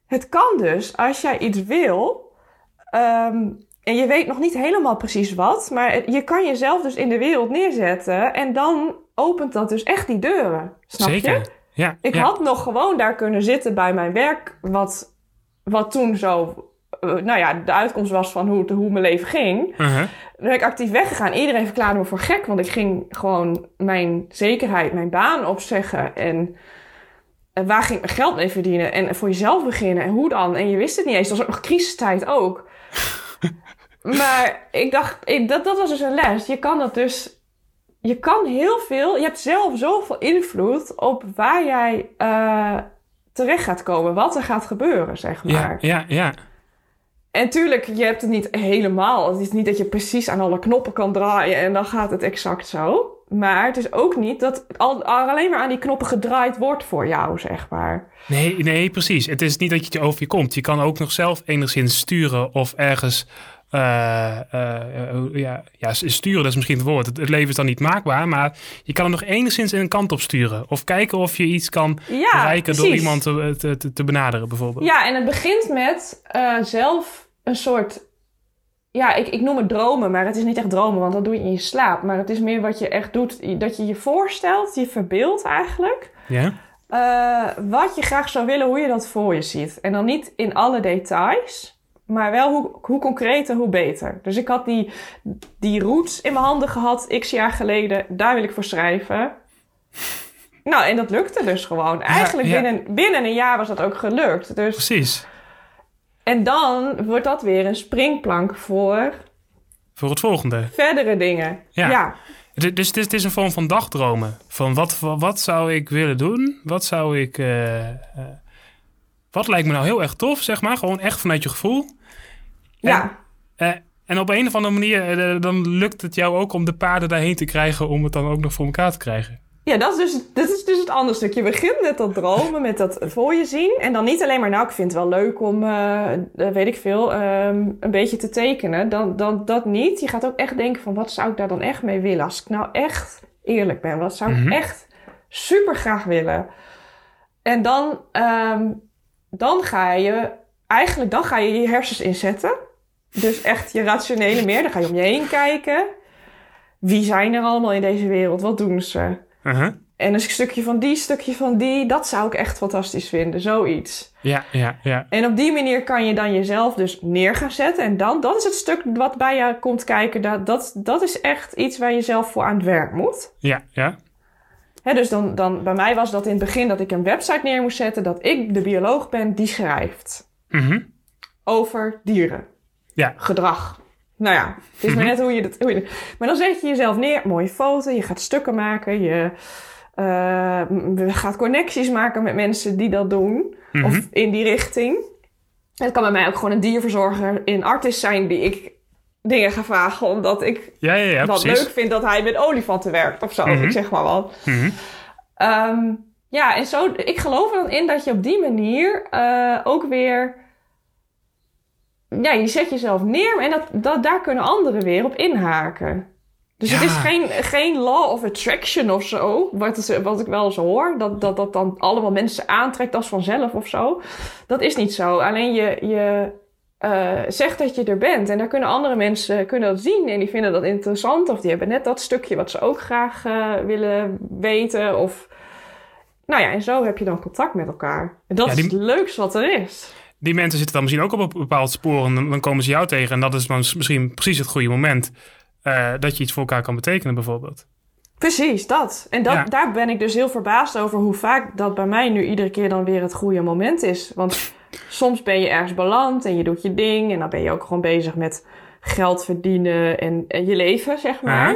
Het kan dus, als jij iets wil... ehm, en je weet nog niet helemaal precies wat... maar je kan jezelf dus in de wereld neerzetten... en dan opent dat dus echt die deuren. Snap zeker. je? Ja, Ik ja. had nog gewoon daar kunnen zitten bij mijn werk, wat, wat toen zo, eh, nou ja, de uitkomst was van hoe, hoe mijn leven ging. Uh-huh. Ben ik actief weggegaan. Iedereen verklaarde me voor gek, want ik ging gewoon mijn zekerheid, mijn baan opzeggen. En, en waar ging ik mijn geld mee verdienen? En voor jezelf beginnen. En hoe dan? En je wist het niet eens. Dat was ook nog crisistijd ook. maar ik dacht, ik, dat, dat was dus een les. Je kan dat dus je kan heel veel, je hebt zelf zoveel invloed op waar jij eh, terecht gaat komen, wat er gaat gebeuren, zeg maar. Ja, ja, ja. En tuurlijk, je hebt het niet helemaal. Het is niet dat je precies aan alle knoppen kan draaien en dan gaat het exact zo. Maar het is ook niet dat al, alleen maar aan die knoppen gedraaid wordt voor jou, zeg maar. Nee, nee, precies. Het is niet dat je het over je komt. Je kan ook nog zelf enigszins sturen of ergens... eh, eh, ja, ja, sturen, dat is misschien het woord. Het, het leven is dan niet maakbaar, maar je kan er nog enigszins een kant op sturen. Of kijken of je iets kan Ja, bereiken door iemand te, te, te- benaderen, bijvoorbeeld. Ja, en het begint met eh, zelf een soort. Ja, ik, ik noem het dromen, maar het is niet echt dromen, want dat doe je in je slaap. Maar het is meer wat je echt doet, dat je je voorstelt, je verbeeldt eigenlijk. Ja? wat je graag zou willen, hoe je dat voor je ziet. En dan niet in alle details, maar wel hoe, hoe concreter, hoe beter. Dus ik had die, die roots in mijn handen gehad, x jaar geleden. Daar wil ik voor schrijven. Nou, en dat lukte dus gewoon. Eigenlijk ja. Binnen, binnen een jaar was dat ook gelukt. Dus Precies. en dan wordt dat weer een springplank voor Voor het volgende. verdere dingen. Ja. Dus het is, het is een vorm van dagdromen. Van wat, wat zou ik willen doen? Wat zou ik... eh, eh, wat lijkt me nou heel erg tof, zeg maar. Gewoon echt vanuit je gevoel. Ja. Eh, en op een of andere manier, eh, dan lukt het jou ook om de paarden daarheen te krijgen... om het dan ook nog voor elkaar te krijgen. Ja, dat is, dus, dat is dus het andere stuk. Je begint met dat dromen, met dat voor je zien. En dan niet alleen maar, nou, ik vind het wel leuk om, eh, weet ik veel, ehm, een beetje te tekenen. Dan, dan dat niet. Je gaat ook echt denken van, wat zou ik daar dan echt mee willen? Als ik nou echt eerlijk ben, wat zou ik Mhm. echt super graag willen? En dan, ehm, dan ga je, eigenlijk, dan ga je je hersens inzetten. Dus echt je rationele meer. Dan ga je om je heen kijken. Wie zijn er allemaal in deze wereld? Wat doen ze? Uh-huh. En een stukje van die, stukje van die, dat zou ik echt fantastisch vinden, zoiets. Ja, ja, ja. En op die manier kan je dan jezelf dus neer gaan zetten. En dan, dat is het stuk wat bij je komt kijken. Dat, dat, dat is echt iets waar je zelf voor aan het werk moet. Ja, ja. Dus dan, dan, bij mij was dat in het begin dat ik een website neer moest zetten. Dat ik de bioloog ben die schrijft Mhm. over dieren. Ja. Gedrag. Nou ja, het is maar net hoe je dat... Hoe je, maar dan zet je jezelf neer, mooie foto, je gaat stukken maken, je eh, gaat connecties maken met mensen die dat doen. Mhm. Of in die richting. Het kan bij mij ook gewoon een dierverzorger in artist zijn die ik dingen ga vragen omdat ik Ja, ja, ja, dat precies. leuk vind dat hij met olifanten werkt of zo. Mhm. Ik zeg maar wat. Mhm. Ehm, ja, en zo, ik geloof er dan in dat je op die manier eh, ook weer ja, je zet jezelf neer en dat, dat, daar kunnen anderen weer op inhaken. Dus het is geen, geen law of attraction of zo, wat, het- wat ik wel eens hoor. Dat, dat dat dan allemaal mensen aantrekt als vanzelf of zo. Dat is niet zo. Alleen je, je eh, zegt dat je er bent. En daar kunnen andere mensen kunnen dat zien. En die vinden dat interessant. Of die hebben net dat stukje wat ze ook graag eh, willen weten. Of... Nou ja, en zo heb je dan contact met elkaar. En dat Ja, is het leukste wat er is. Die mensen zitten dan misschien ook op een bepaald spoor en dan- komen ze jou tegen. En dat is dan misschien precies het goede moment eh, dat je iets voor elkaar kan betekenen bijvoorbeeld. Precies, dat. En dat, Ja. daar ben ik dus heel verbaasd over hoe vaak dat bij mij nu iedere keer dan weer het goede moment is. Want soms ben je ergens beland en je doet je ding en dan ben je ook gewoon bezig met geld verdienen en, en je leven, zeg maar.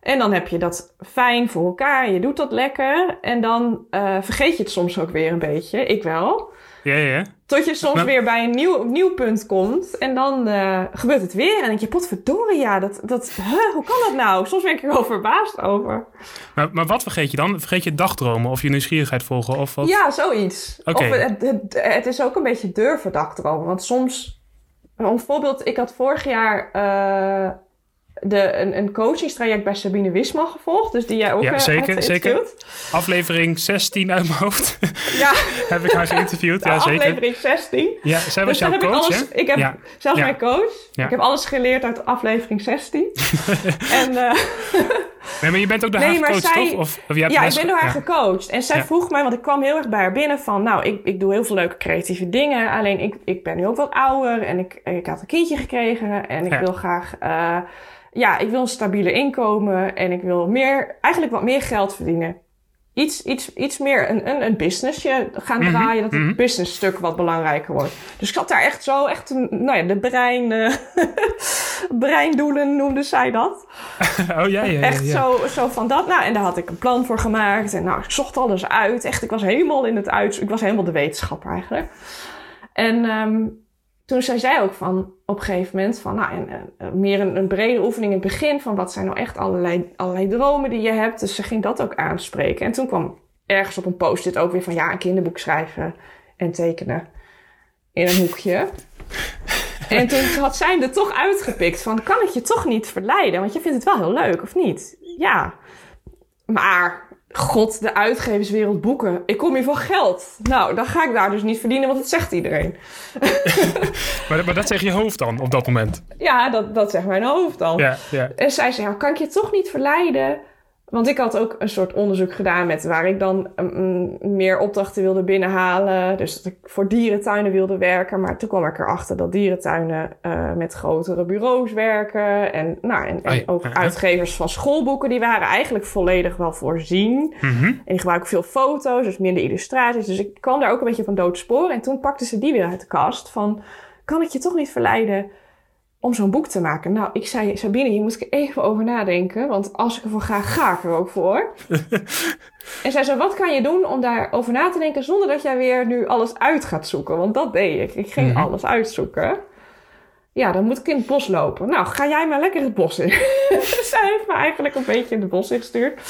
En dan heb je dat fijn voor elkaar, je doet dat lekker en dan eh, vergeet je het soms ook weer een beetje. Ik wel. Ja, ja. Tot je soms weer bij een nieuw, nieuw punt komt en dan eh, gebeurt het weer. En dan denk je, potverdorie, ja, dat, dat, huh, hoe kan dat nou? Soms ben ik er wel verbaasd over. Maar, maar wat vergeet je dan? Vergeet je dagdromen of je nieuwsgierigheid volgen of wat? Ja, zoiets. Of het, het, het is ook een beetje durven dagdromen. Want soms, een voorbeeld, ik had vorig jaar eh, de, een, een coachingstraject bij Sabine Wisman gevolgd. Dus die jij ook Ja, eh, zeker, hebt zeker. Aflevering 16 uit mijn hoofd Ja, heb ik haar geïnterviewd. Ja, zeker. aflevering 16. Ja, zij was Dus jouw coach, ik alles, ik heb Ja. zelfs Ja. mijn coach. Ja. Ik heb alles geleerd uit aflevering 16. en eh, Nee, maar je bent ook door Nee, haar gecoacht, zij- toch? Of, of ja, ik ben door haar gecoacht. En zij vroeg mij, want ik kwam heel erg bij haar binnen van... Nou, ik, ik doe heel veel leuke creatieve dingen. Alleen ik, ik ben nu ook wat ouder. En ik, ik had een kindje gekregen. En ik wil graag... eh, ja, ik wil een stabieler inkomen. En ik wil meer, eigenlijk wat meer geld verdienen. Iets, iets, iets meer een, een, een businessje gaan Mhm, draaien. Dat het mhm. businessstuk wat belangrijker wordt. Dus ik zat daar echt zo, echt, een- nou ja, de brein, eh, breindoelen noemde zij dat. Oh, ja, ja, ja. Echt ja. zo, zo van dat. Nou, en daar had ik een plan voor gemaakt. En nou, ik zocht alles uit. Echt, ik was helemaal in het uit. Ik was helemaal de wetenschapper eigenlijk. En ehm, toen zei zij ook van, op een gegeven moment, van nou, en, eh, meer een, een brede oefening in het begin. Van wat zijn nou echt allerlei, allerlei dromen die je hebt. Dus ze ging dat ook aanspreken. En toen kwam ergens op een post-it ook weer van, ja, een kinderboek schrijven en tekenen in een hoekje. En toen had zij er toch uitgepikt van, kan ik je toch niet verleiden? Want je vindt het wel heel leuk, of niet? Ja. Maar, god, de uitgeverswereld boeken. Ik kom hier voor geld. Nou, dan ga ik daar dus niet verdienen, want dat zegt iedereen. Maar, maar dat zeg je hoofd dan op dat moment. Ja, dat, dat zegt mijn hoofd dan. Ja, ja. En zij zei, ja, kan ik je toch niet verleiden? Want ik had ook een soort onderzoek gedaan met waar ik dan mm, meer opdrachten wilde binnenhalen. Dus dat ik voor dierentuinen wilde werken. Maar toen kwam ik erachter dat dierentuinen eh, met grotere bureaus werken. En, nou, en, en Oh ook uitgevers van schoolboeken, die waren eigenlijk volledig wel voorzien. Mhm. En die gebruiken veel foto's, dus minder illustraties. Dus ik kwam daar ook een beetje van dood sporen. En toen pakten ze die weer uit de kast van... kan ik je toch niet verleiden om zo'n boek te maken? Nou, ik zei, Sabine, hier moet ik even over nadenken. Want als ik ervoor ga, ga ik er ook voor. en zij zei, wat kan je doen om daarover na te denken... zonder dat jij weer nu alles uit gaat zoeken? Want dat deed ik. Ik ging Mhm. alles uitzoeken. Ja, dan moet ik in het bos lopen. Nou, ga jij maar lekker het bos in. Zij heeft me eigenlijk een beetje in het bos ingestuurd.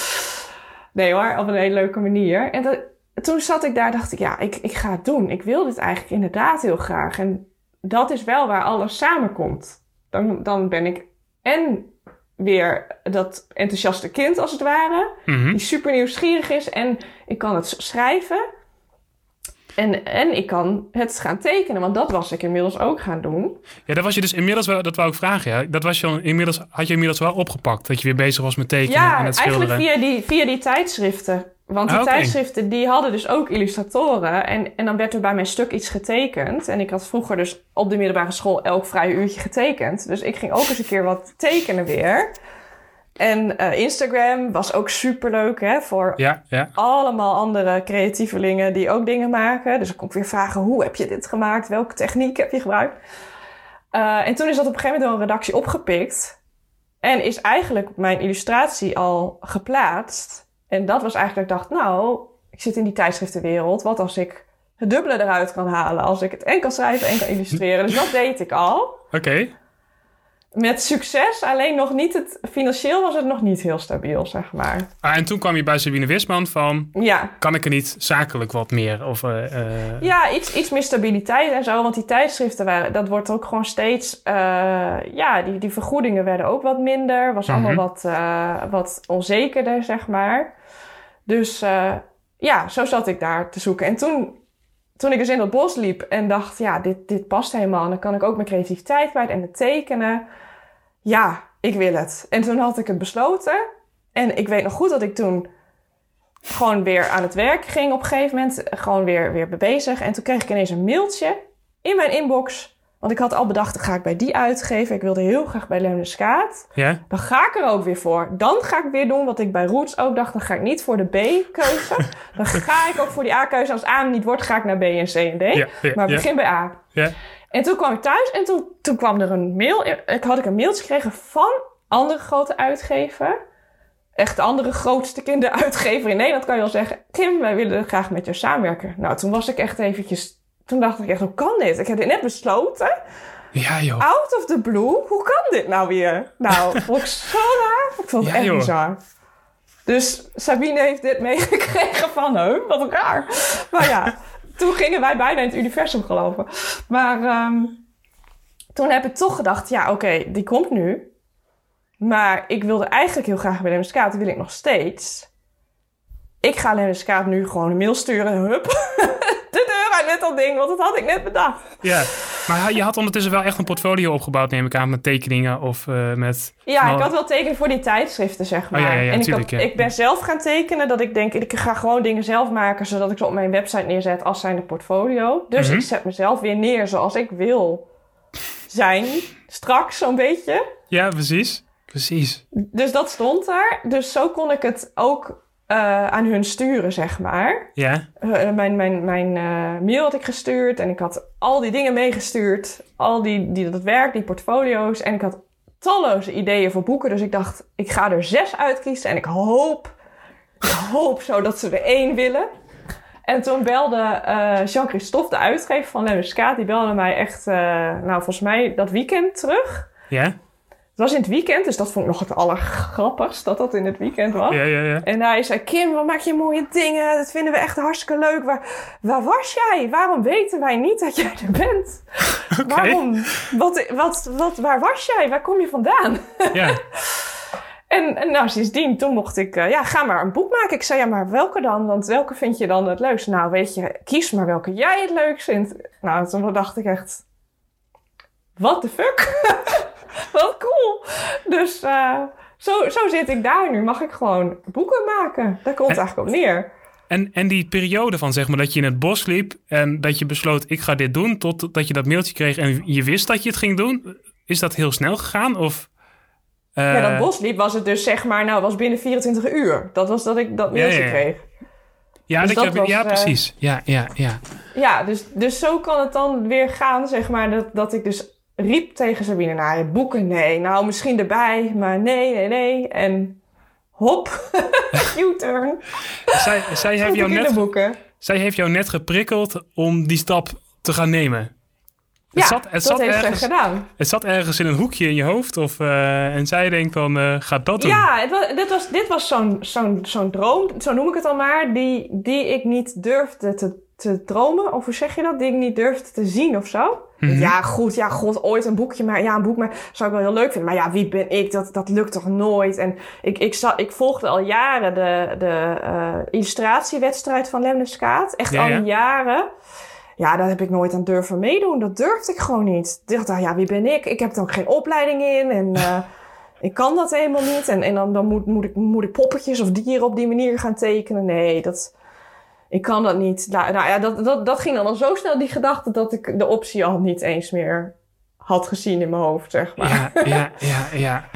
Nee hoor, op een hele leuke manier. En dat, toen zat ik daar, dacht ik, ja, ik, ik ga het doen. Ik wil dit eigenlijk inderdaad heel graag. En dat is wel waar alles samenkomt. Dan, dan ben ik en weer dat enthousiaste kind als het ware. Mhm. Die super nieuwsgierig is. En ik kan het schrijven. En, en ik kan het gaan tekenen. Want dat was ik inmiddels ook gaan doen. Ja, dat was je dus inmiddels wel, dat wou ik vragen, ja. Dat was je inmiddels, had je inmiddels wel opgepakt, dat je weer bezig was met tekenen Ja, en het eigenlijk schilderen. via die, via die tijdschriften. Want die Ah, tijdschriften die hadden dus ook illustratoren. En, en dan werd er bij mijn stuk iets getekend. En ik had vroeger dus op de middelbare school elk vrije uurtje getekend. Dus ik ging ook eens een keer wat tekenen weer. En eh, Instagram was ook superleuk hè, voor Ja, ja. allemaal andere creatievelingen die ook dingen maken. Dus ik kon ik weer vragen, hoe heb je dit gemaakt? Welke techniek heb je gebruikt? Eh, en toen is dat op een gegeven moment door een redactie opgepikt. En is eigenlijk mijn illustratie al geplaatst. En dat was eigenlijk ik dacht, nou, ik zit in die tijdschriftenwereld. Wat als ik het dubbele eruit kan halen? Als ik het en kan schrijven en kan illustreren. Dus dat deed ik al. Oké. Met succes, alleen nog niet het... Financieel was het nog niet heel stabiel, zeg maar. Ah, en toen kwam je bij Sabine Wisman van... Ja, Kan ik er niet zakelijk wat meer? Of, eh, eh, ja iets, iets meer stabiliteit en zo. Want die tijdschriften, waren, dat wordt ook gewoon steeds... eh, ja, die, die vergoedingen werden ook wat minder. Was allemaal Mhm. wat, eh, wat onzekerder, zeg maar. Dus ja, zo zat ik daar te zoeken. En toen, toen ik dus in dat bos liep en dacht... Ja, dit, dit past helemaal. Dan kan ik ook mijn creativiteit kwijt en het tekenen. Ja, ik wil het. En toen had ik het besloten. En ik weet nog goed dat ik toen gewoon weer aan het werk ging op een gegeven moment. Gewoon weer, weer bezig. En toen kreeg ik ineens een mailtje in mijn inbox. Want ik had al bedacht, dan ga ik bij die uitgeven. Ik wilde heel graag bij Skaat. ja? Dan ga ik er ook weer voor. Dan ga ik weer doen wat ik bij Roots ook dacht. Dan ga ik niet voor de B-keuze. dan ga ik ook voor die A-keuze. Als A niet wordt, ga ik naar B en C en D. Ja, ja, maar begin bij A. Ja. En toen kwam ik thuis en toen, toen kwam er een mail. Ik had ik een mailtje gekregen van andere grote uitgever. Echt de andere grootste kinderuitgever in Nederland kan je wel zeggen. Kim, wij willen graag met jou samenwerken. Nou, toen was ik echt eventjes... Toen dacht ik echt, hoe kan dit? Ik heb dit net besloten. Ja, joh. Out of the blue. Hoe kan dit nou weer? Nou, vond ik zo raar. Ik vond het Ja, echt joh. bizar. Dus Sabine heeft dit meegekregen van, hè, wat raar. Maar ja, toen gingen wij bijna in het universum geloven. Maar ehm, toen heb ik toch gedacht, ja, oké, die komt nu. Maar ik wilde eigenlijk heel graag bij Skaat, dat wil ik nog steeds. Ik ga Skaat nu gewoon een mail sturen. Hup, met dat ding, want dat had ik net bedacht. Ja. Maar je had ondertussen wel echt een portfolio opgebouwd, neem ik aan, met tekeningen of eh, met... Ja, Nou, ik had wel tekenen voor die tijdschriften, zeg maar. Oh, ja, ja, ja, en ik, had- ik ben zelf gaan tekenen dat ik denk, ik ga gewoon dingen zelf maken, zodat ik ze op mijn website neerzet als zijnde portfolio. Dus Mhm. ik zet mezelf weer neer zoals ik wil zijn, straks zo'n beetje. Ja, precies. Precies. Dus dat stond daar. Dus zo kon ik het ook eh, aan hun sturen, zeg maar. Ja. Eh, mijn mijn, mijn eh, mail had ik gestuurd en ik had al die dingen meegestuurd. Al die, die, dat werk, die portfolio's. En ik had talloze ideeën voor boeken. Dus ik dacht, ik ga er zes uitkiezen en ik hoop, ik hoop zo dat ze er één willen. En toen belde Jean-Christophe, de uitgever van Lemmens Skaat, die belde mij echt, nou volgens mij dat weekend terug. Ja? Het was in het weekend, dus dat vond ik nog het allergrappigst dat dat in het weekend was. Ja, ja, ja. En hij zei, Kim, wat maak je mooie dingen. Dat vinden we echt hartstikke leuk. Waar, waar was jij? Waarom weten wij niet dat jij er bent? Waarom? Wat, wat, wat, waar was jij? Waar kom je vandaan? Ja. En, en nou, sindsdien, toen mocht ik, eh, ja, ga maar een boek maken. Ik zei, ja, maar welke dan? Want welke vind je dan het leukst? Nou, weet je, kies maar welke jij het leukst vindt. Nou, toen dacht ik echt, what the fuck? wat cool. Dus eh, zo, zo zit ik daar nu. Mag ik gewoon boeken maken? Daar komt het eigenlijk op neer. En, en die periode van zeg maar dat je in het bos liep en dat je besloot ik ga dit doen, totdat je dat mailtje kreeg en je wist dat je het ging doen, is dat heel snel gegaan? Of, eh, ja, dat bosliep was het dus zeg maar, nou, was binnen 24 uur. Dat was dat ik dat mailtje Ja, ja, ja. kreeg. Ja, dus dat dat je, was, ja eh, precies. Ja, ja, ja. Ja, dus, dus zo kan het dan weer gaan, zeg maar, dat, dat ik dus riep tegen Sabine, nou, boeken, nee. Nou, misschien erbij, maar nee, nee, nee. En hop, U-turn. Zij, zij, heeft jou net, boeken. zij heeft jou net geprikkeld om die stap te gaan nemen. Ja, het zat, het dat zat heeft ergens, ze gedaan. Het zat ergens in een hoekje in je hoofd. Of, eh, en zij denkt eh ga dat doen. Ja, het was, dit was, dit was zo'n zo'n zo'n droom, zo noem ik het al maar, die, die ik niet durfde te, te dromen. Of hoe zeg je dat? Die ik niet durfde te zien of zo. Mhm. Ja, goed, ja, god, ooit een boekje, maar ja, een boek maar, zou ik wel heel leuk vinden. Maar ja, wie ben ik? Dat, dat lukt toch nooit? En ik, ik, zat, ik volgde al jaren de, de eh, illustratiewedstrijd van Lemneskaat. Echt Ja, al ja. jaren. Ja, daar heb ik nooit aan durven meedoen. Dat durfde ik gewoon niet. Ik dacht, ah, ja, wie ben ik? Ik heb er ook geen opleiding in. En eh, ik kan dat helemaal niet. En, en dan, dan moet, moet, ik, moet ik poppetjes of dieren op die manier gaan tekenen. Nee, dat, ik kan dat niet. Nou, nou ja, dat, dat, dat ging dan al zo snel, die gedachte, dat ik de optie al niet eens meer had gezien in mijn hoofd, zeg maar. Ja, ja, ja, ja.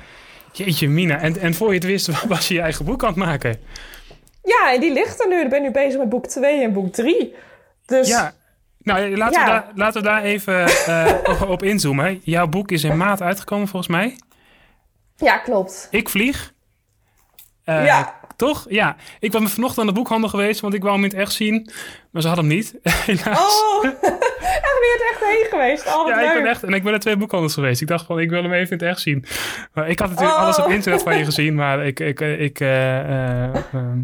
Jeetje, Mina. En, en voor je het wist, was je je eigen boek aan het maken. Ja, en die ligt er nu. Ik ben nu bezig met boek 2 en boek 3. Dus Ja. Nou, laten, we, daar, laten we daar even eh, op- op inzoomen. Jouw boek is in maart uitgekomen, volgens mij. ja klopt. Ik vlieg. Eh, Ja. Toch? Ja. Ik ben vanochtend aan de boekhandel geweest, want ik wou hem in het echt zien. Maar ze hadden hem niet, helaas. Oh, Echt, ben je er echt heen geweest? Oh, wat Ja, ik ben echt, en ik ben naar twee boekhandels geweest. Ik dacht van, ik wil hem even in het echt zien. Maar ik had natuurlijk Oh. alles op internet van je gezien, maar ik, ik, ik, eh, eh, eh,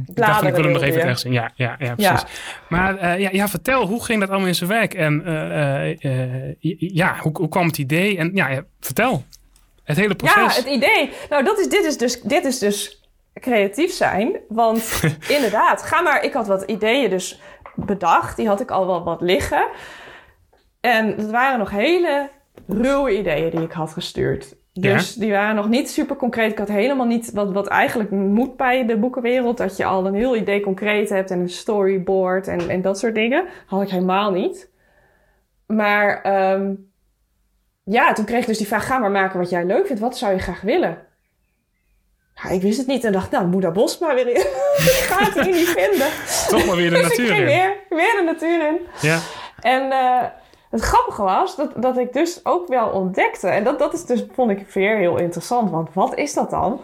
ik dacht van, ik wil hem nog even in het echt zien. Ja, ja, ja Ja. precies. Maar ja, ja, vertel, hoe ging dat allemaal in zijn werk? En ja, hoe, hoe kwam het idee? En ja, ja, vertel. Het hele Ja, proces. het idee. Nou, dat is, dit, is dus, dit is dus creatief zijn. Want inderdaad, ga maar. Ik had wat ideeën dus bedacht. Die had ik al wel wat liggen. En het waren nog hele ruwe ideeën die ik had gestuurd. Dus die waren nog niet super concreet. Ik had helemaal niet wat, wat eigenlijk moet bij de boekenwereld. Dat je al een heel idee concreet hebt en een storyboard en, en dat soort dingen. Had ik helemaal niet. Maar ehm, ja, toen kreeg ik dus die vraag: ga maar maken wat jij leuk vindt. Wat zou je graag willen? Ja, ik wist het niet en dacht, nou, Moeda Bosma weer in. ik ga het hier niet vinden. Toch maar weer de dus natuur ik ging in. weer, weer de natuur in. Ja. En eh, het grappige was dat, dat ik dus ook wel ontdekte, en dat, dat is dus, vond ik weer heel interessant, want wat is dat dan?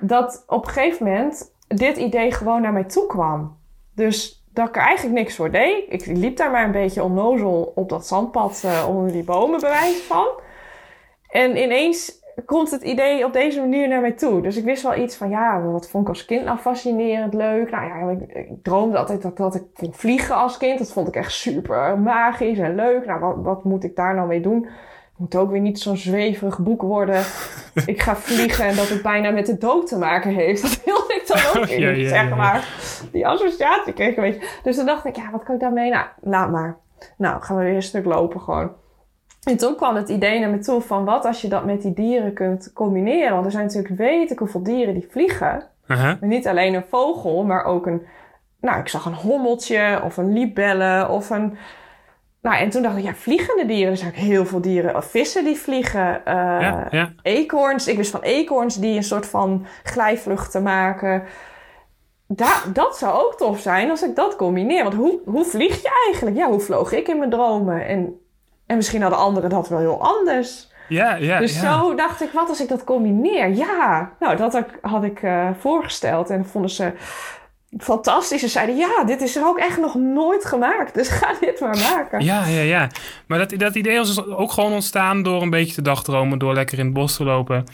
Dat op een gegeven moment dit idee gewoon naar mij toe kwam. Dus dat ik er eigenlijk niks voor deed. Ik liep daar maar een beetje onnozel op dat zandpad eh, onder die bomen, bewijs van. En ineens komt het idee op deze manier naar mij toe. Dus ik wist wel iets van, ja, wat vond ik als kind nou fascinerend, leuk. Nou ja, ik, ik droomde altijd dat, dat ik kon vliegen als kind. Dat vond ik echt super magisch en leuk. Nou, wat, wat moet ik daar nou mee doen? Het moet ook weer niet zo'n zweverig boek worden. ik ga vliegen en dat het bijna met de dood te maken heeft. Dat wilde ik dan ook weer Ja, niet, ja, zeg ja. maar. Die associatie kreeg ik een beetje. Dus toen dacht ik, ja, wat kan ik daarmee? Nou, laat maar. Nou, gaan we weer een stuk lopen gewoon. En toen kwam het idee naar me toe van wat als je dat met die dieren kunt combineren. Want er zijn natuurlijk weet ik hoeveel dieren die vliegen. Niet alleen een vogel, maar ook een... Nou, ik zag een hommeltje of een libelle of een... Nou, en toen dacht ik, ja, vliegende dieren. Er zijn ook heel veel dieren. Of vissen die vliegen. eh, Ja, ja. eekhoorns. Ik wist van eekhoorns die een soort van glijvluchten maken. Da dat zou ook tof zijn als ik dat combineer. Want hoe, hoe vlieg je eigenlijk? Ja, hoe vloog ik in mijn dromen? En, en misschien hadden anderen dat wel heel anders. Ja, ja, dus ja. zo dacht ik, wat als ik dat combineer? Ja, nou, dat had ik, eh, voorgesteld. En vonden ze fantastisch. Ze zeiden, ja, dit is er ook echt nog nooit gemaakt. Dus ga dit maar maken. Ja, ja, ja. Maar dat, dat idee was dus ook gewoon ontstaan door een beetje te dagdromen, door lekker in het bos te lopen.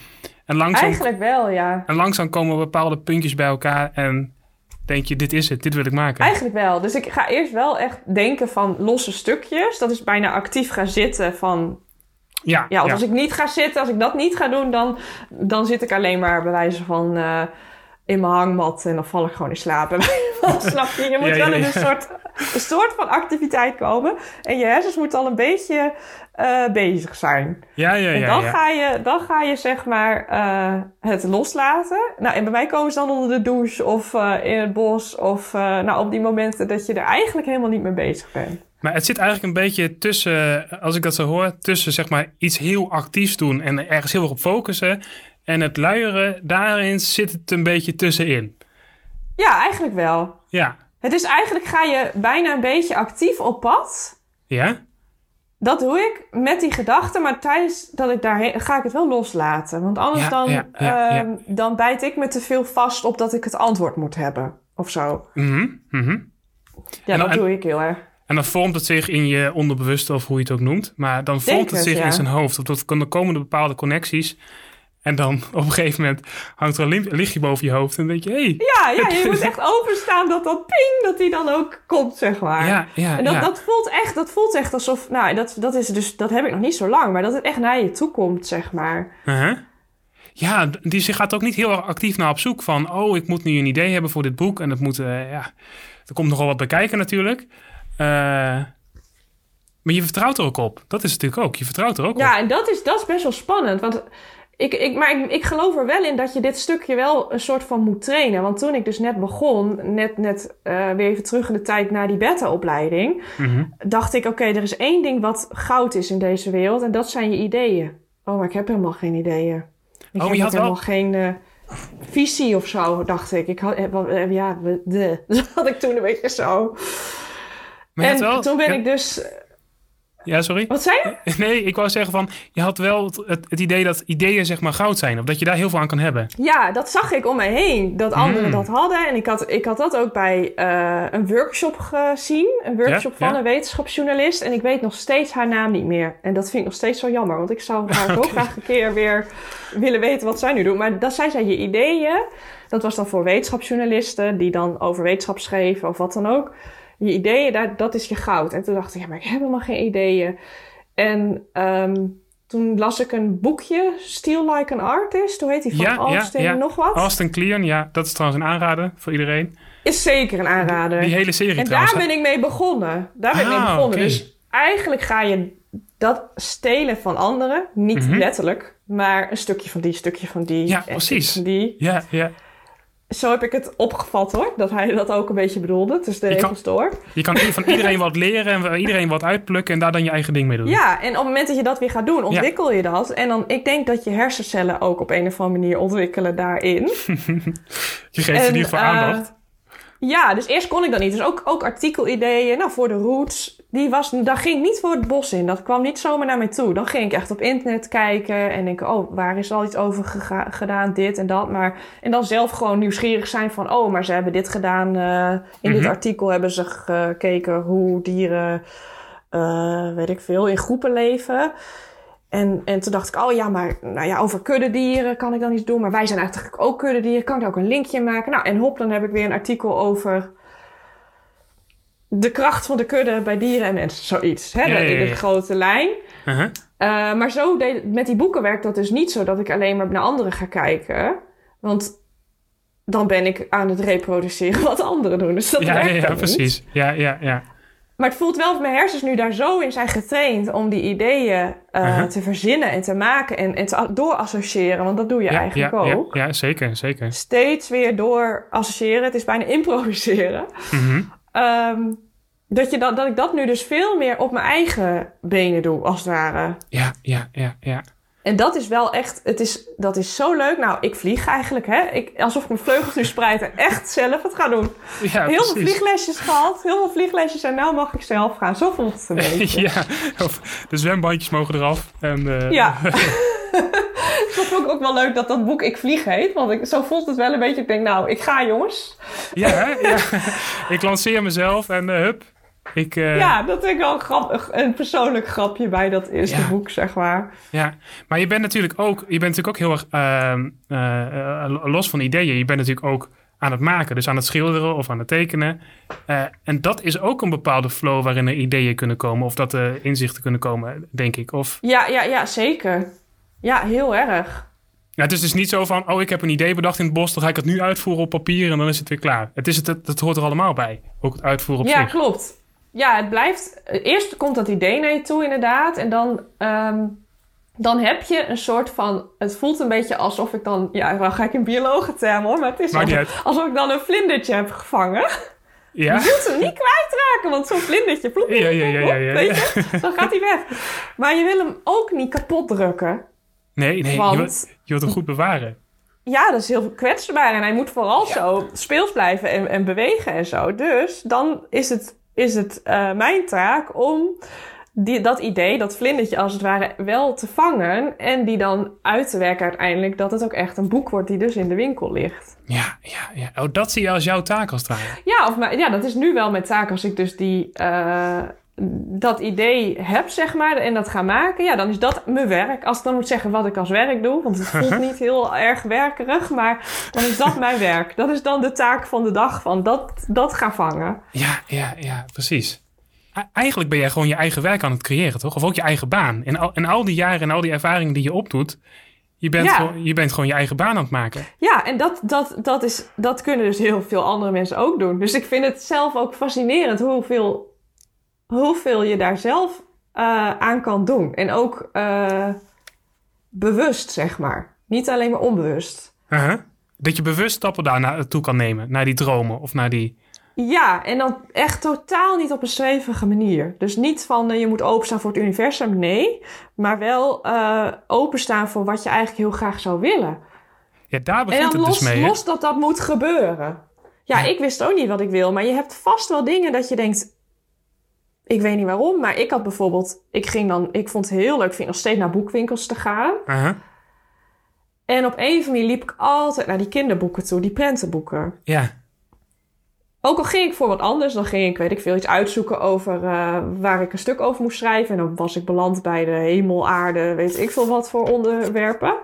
En langzaam, Eigenlijk wel, ja. en langzaam komen bepaalde puntjes bij elkaar en denk je, dit is het, dit wil ik maken. Eigenlijk wel. Dus ik ga eerst wel echt denken van losse stukjes. Dat is bijna actief gaan zitten van... ja, Ja, als ik niet ga zitten, als ik dat niet ga doen... dan, dan zit ik alleen maar bij wijze van eh, in mijn hangmat... en dan val ik gewoon in slaap. Snap je? Je moet Ja, wel in een soort, een soort van activiteit komen. En je hersens moeten al een beetje eh, bezig zijn. ja, ja, En ja. dan, ja. Ga je, dan ga je zeg maar eh, het loslaten. Nou, en bij mij komen ze dan onder de douche of eh, in het bos. Of nou, op die momenten dat je er eigenlijk helemaal niet mee bezig bent. Maar het zit eigenlijk een beetje tussen, als ik dat zo hoor, tussen zeg maar iets heel actiefs doen en er ergens heel erg op focussen. En het luieren, daarin zit het een beetje tussenin. Ja, eigenlijk wel. Ja. Het is eigenlijk ga je bijna een beetje actief op pad. Ja? Dat doe ik met die gedachten, maar tijdens dat ik daarheen ga ik het wel loslaten. Want anders Ja, dan, ja, ja, ja. ehm, dan bijt ik me te veel vast op dat ik het antwoord moet hebben. Of zo. Mhm, mhm. Ja, En dat en- doe ik heel erg. En dan vormt het zich in je onderbewuste, of hoe je het ook noemt. Maar dan vormt Denk het zich in zijn hoofd. Of dat dan komen er bepaalde connecties. En dan op een gegeven moment hangt er een lichtje boven je hoofd. En denk je, hé. Hey, Ja, ja, je moet echt openstaan dat dat ping, dat die dan ook komt, zeg maar. ja, ja, En dat, ja. dat, voelt echt, dat voelt echt alsof, nou, dat, dat is dus, dat heb ik nog niet zo lang, maar dat het echt naar je toe komt, zeg maar. Uh-huh. Ja, die zich gaat ook niet heel erg actief naar op zoek van... oh, ik moet nu een idee hebben voor dit boek. En dat moet, eh, ja... Er komt nogal wat bij kijken natuurlijk. Eh, maar je vertrouwt er ook op. Dat is natuurlijk ook. Je vertrouwt er ook op. Ja, en dat is, dat is best wel spannend, want ik, ik, maar ik, ik geloof er wel in dat je dit stukje wel een soort van moet trainen. Want toen ik dus net begon, net, net eh, weer even terug in de tijd naar die beta-opleiding, Mhm. dacht ik, oké, er is één ding wat goud is in deze wereld en dat zijn je ideeën. Oh, maar ik heb helemaal geen ideeën. Ik Oh, heb je had wel- helemaal geen eh, visie of zo, dacht ik. ik had, eh, ja, de. Dat had ik toen een beetje zo. Maar en wel- toen ben ja, ik dus... Ja, sorry? Wat zei je? Nee, ik wou zeggen van, je had wel het, het, idee dat ideeën zeg maar goud zijn. Of dat je daar heel veel aan kan hebben. Ja, dat zag ik om me heen. Dat anderen Mm. dat hadden. En ik had, ik had dat ook bij eh, een workshop gezien. Een workshop Ja, van ja. een wetenschapsjournalist. En ik weet nog steeds haar naam niet meer. En dat vind ik nog steeds zo jammer. Want ik zou haar zo Oké. graag een keer weer willen weten wat zij nu doet. Maar dat zei zij, je ideeën. Dat was dan voor wetenschapsjournalisten. Die dan over wetenschap schreven of wat dan ook. Je ideeën, daar, dat is je goud. En toen dacht ik, ja, maar ik heb helemaal geen ideeën. En ehm, toen las ik een boekje, Steal Like an Artist. Hoe heet die? Van Ja, ja, Austin ja. nog wat? Austin Kleon, ja, dat is trouwens een aanrader voor iedereen. Is zeker een aanrader. Die hele serie en trouwens. daar ben ik mee begonnen. Daar ben ik mee Ah, begonnen. Dus eigenlijk ga je dat stelen van anderen. Niet Mhm. letterlijk. Maar een stukje van die, stukje van die. Ja, en precies. Van die. Ja, ja. Zo heb ik het opgevat hoor. Dat hij dat ook een beetje bedoelde. Tussen de Je kan- regels door. Je kan van iedereen wat leren en van iedereen wat uitplukken en daar dan je eigen ding mee doen. Ja, en op het moment dat je dat weer gaat doen, ontwikkel je dat. En dan, ik denk dat je hersencellen ook op een of andere manier ontwikkelen daarin. Je geeft in En, ieder geval eh, aandacht. Ja, dus eerst kon ik dat niet. Dus ook, ook artikelideeën. Nou, voor de roots. Die was, daar ging ik niet voor het bos in. Dat kwam niet zomaar naar mij toe. Dan ging ik echt op internet kijken. En denk, oh, waar is al iets over gedaan? Dit en dat. Maar, en dan zelf gewoon nieuwsgierig zijn van... Oh, maar ze hebben dit gedaan. eh, in dit Mhm. artikel hebben ze gekeken hoe dieren... eh, weet ik veel, in groepen leven. En, en toen dacht ik, oh ja, maar nou ja, over kuddedieren kan ik dan iets doen. Maar wij zijn eigenlijk ook kuddedieren. Kan ik ook een linkje in maken? Nou, en hop, dan heb ik weer een artikel over de kracht van de kudde bij dieren en mensen. Zoiets, hè, Ja, ja, de grote lijn. Uh-huh. Eh, maar zo deed, met die boeken werkt dat dus niet zo dat ik alleen maar naar anderen ga kijken. Want dan ben ik aan het reproduceren wat anderen doen. Dus dat Ja, werkt ja, niet. precies. Ja, ja, ja. Maar het voelt wel of mijn hersens nu daar zo in zijn getraind om die ideeën eh, Uh-huh. te verzinnen en te maken en, en te doorassociëren. Want dat doe je eigenlijk ook. Ja, ja, zeker, zeker. Steeds weer door associëren. Het is bijna improviseren. Mhm. Ehm, dat, je dat, dat ik dat nu dus veel meer op mijn eigen benen doe, als het ware. Ja, ja, ja, ja. En dat is wel echt, het is, dat is zo leuk. Nou, ik vlieg eigenlijk, hè. Ik, alsof ik mijn vleugels nu spreid en echt zelf het ga doen. ja heel veel vlieglesjes gehad, heel veel vlieglesjes en nou mag ik zelf gaan. Zo voelt het een beetje. ja, de zwembandjes mogen eraf. En, eh, Ja. dat vond ik ook wel leuk dat dat boek Ik Vlieg heet. Want ik, zo voelt het wel een beetje. Ik denk, nou, ik ga jongens. ja, hè? ja. ik lanceer mezelf en eh, hup. Ik, eh, ja, dat vind ik wel een, grap, een persoonlijk grapje bij dat eerste Ja. boek, zeg maar. Ja, maar je bent natuurlijk ook, je bent natuurlijk ook heel erg ehm, eh, los van ideeën. Je bent natuurlijk ook aan het maken, dus aan het schilderen of aan het tekenen. En dat is ook een bepaalde flow waarin er ideeën kunnen komen of dat er inzichten kunnen komen, denk ik. Of Ja, ja, ja, zeker. Ja, heel erg. ja, het is dus niet zo van, oh, ik heb een idee bedacht in het bos, dan ga ik het nu uitvoeren op papier en dan is het weer klaar. Het is het, het, het hoort er allemaal bij, ook het uitvoeren op ja, zich. klopt. Ja, het blijft... Eerst komt dat idee naar je toe, inderdaad. En dan, ehm, dan heb je een soort van... Het voelt een beetje alsof ik dan... Ja, dan ga ik in biologenterm hoor. Maar het is alsof, ik dan een vlindertje heb gevangen. Ja, Je moet hem niet kwijtraken, want zo'n vlindertje... ploep, Ja, ja, ja, ja, ja, Weet je? Dan gaat hij weg. Maar je wil hem ook niet kapot drukken. Nee, nee, je, wilt, je wilt hem goed bewaren. Ja, dat is heel kwetsbaar. En hij moet vooral zo speels blijven en, en bewegen en zo. Dus dan is het, is het eh, mijn taak om die, dat idee, dat vlindertje als het ware, wel te vangen. En die dan uit te werken uiteindelijk. Dat het ook echt een boek wordt die dus in de winkel ligt. Ja, ja, ja. Oh, dat zie je als jouw taak als het ware. Ja, of, maar, ja dat is nu wel mijn taak als ik dus die... eh, dat idee heb, zeg maar, en dat ga maken, ja, dan is dat mijn werk. Als ik dan moet zeggen wat ik als werk doe, want het voelt niet heel erg werkerig, maar dan is dat mijn werk. Dat is dan de taak van de dag, van dat, dat gaan vangen. Ja, ja, ja, precies. Eigenlijk ben jij gewoon je eigen werk aan het creëren, toch? Of ook je eigen baan. En al, en al die jaren en al die ervaringen die je opdoet, je bent, Ja. gewoon, je bent gewoon je eigen baan aan het maken. Ja, en dat, dat, dat, is, dat kunnen dus heel veel andere mensen ook doen. Dus ik vind het zelf ook fascinerend hoeveel, hoeveel je daar zelf eh, aan kan doen. En ook eh, bewust, zeg maar. Niet alleen maar onbewust. Dat je bewust stappen daar naartoe kan nemen. Naar die dromen of naar die... Ja, en dan echt totaal niet op een zwevige manier. Dus niet van eh, je moet openstaan voor het universum, nee. Maar wel openstaan voor wat je eigenlijk heel graag zou willen. Ja, daar En begint dan het los, dus mee. hè? los dat dat moet gebeuren. Ja, ik wist ook niet wat ik wil. Maar je hebt vast wel dingen dat je denkt... Ik weet niet waarom, maar ik had bijvoorbeeld... Ik ging dan... Ik vond het heel leuk, vind nog steeds naar boekwinkels te gaan. En op een andere manier liep ik altijd naar die kinderboeken toe, die prentenboeken. Ja. Ook al ging ik voor wat anders, dan ging ik, weet ik veel, iets uitzoeken over eh, waar ik een stuk over moest schrijven. En dan was ik beland bij de hemel, aarde, weet ik veel wat voor onderwerpen.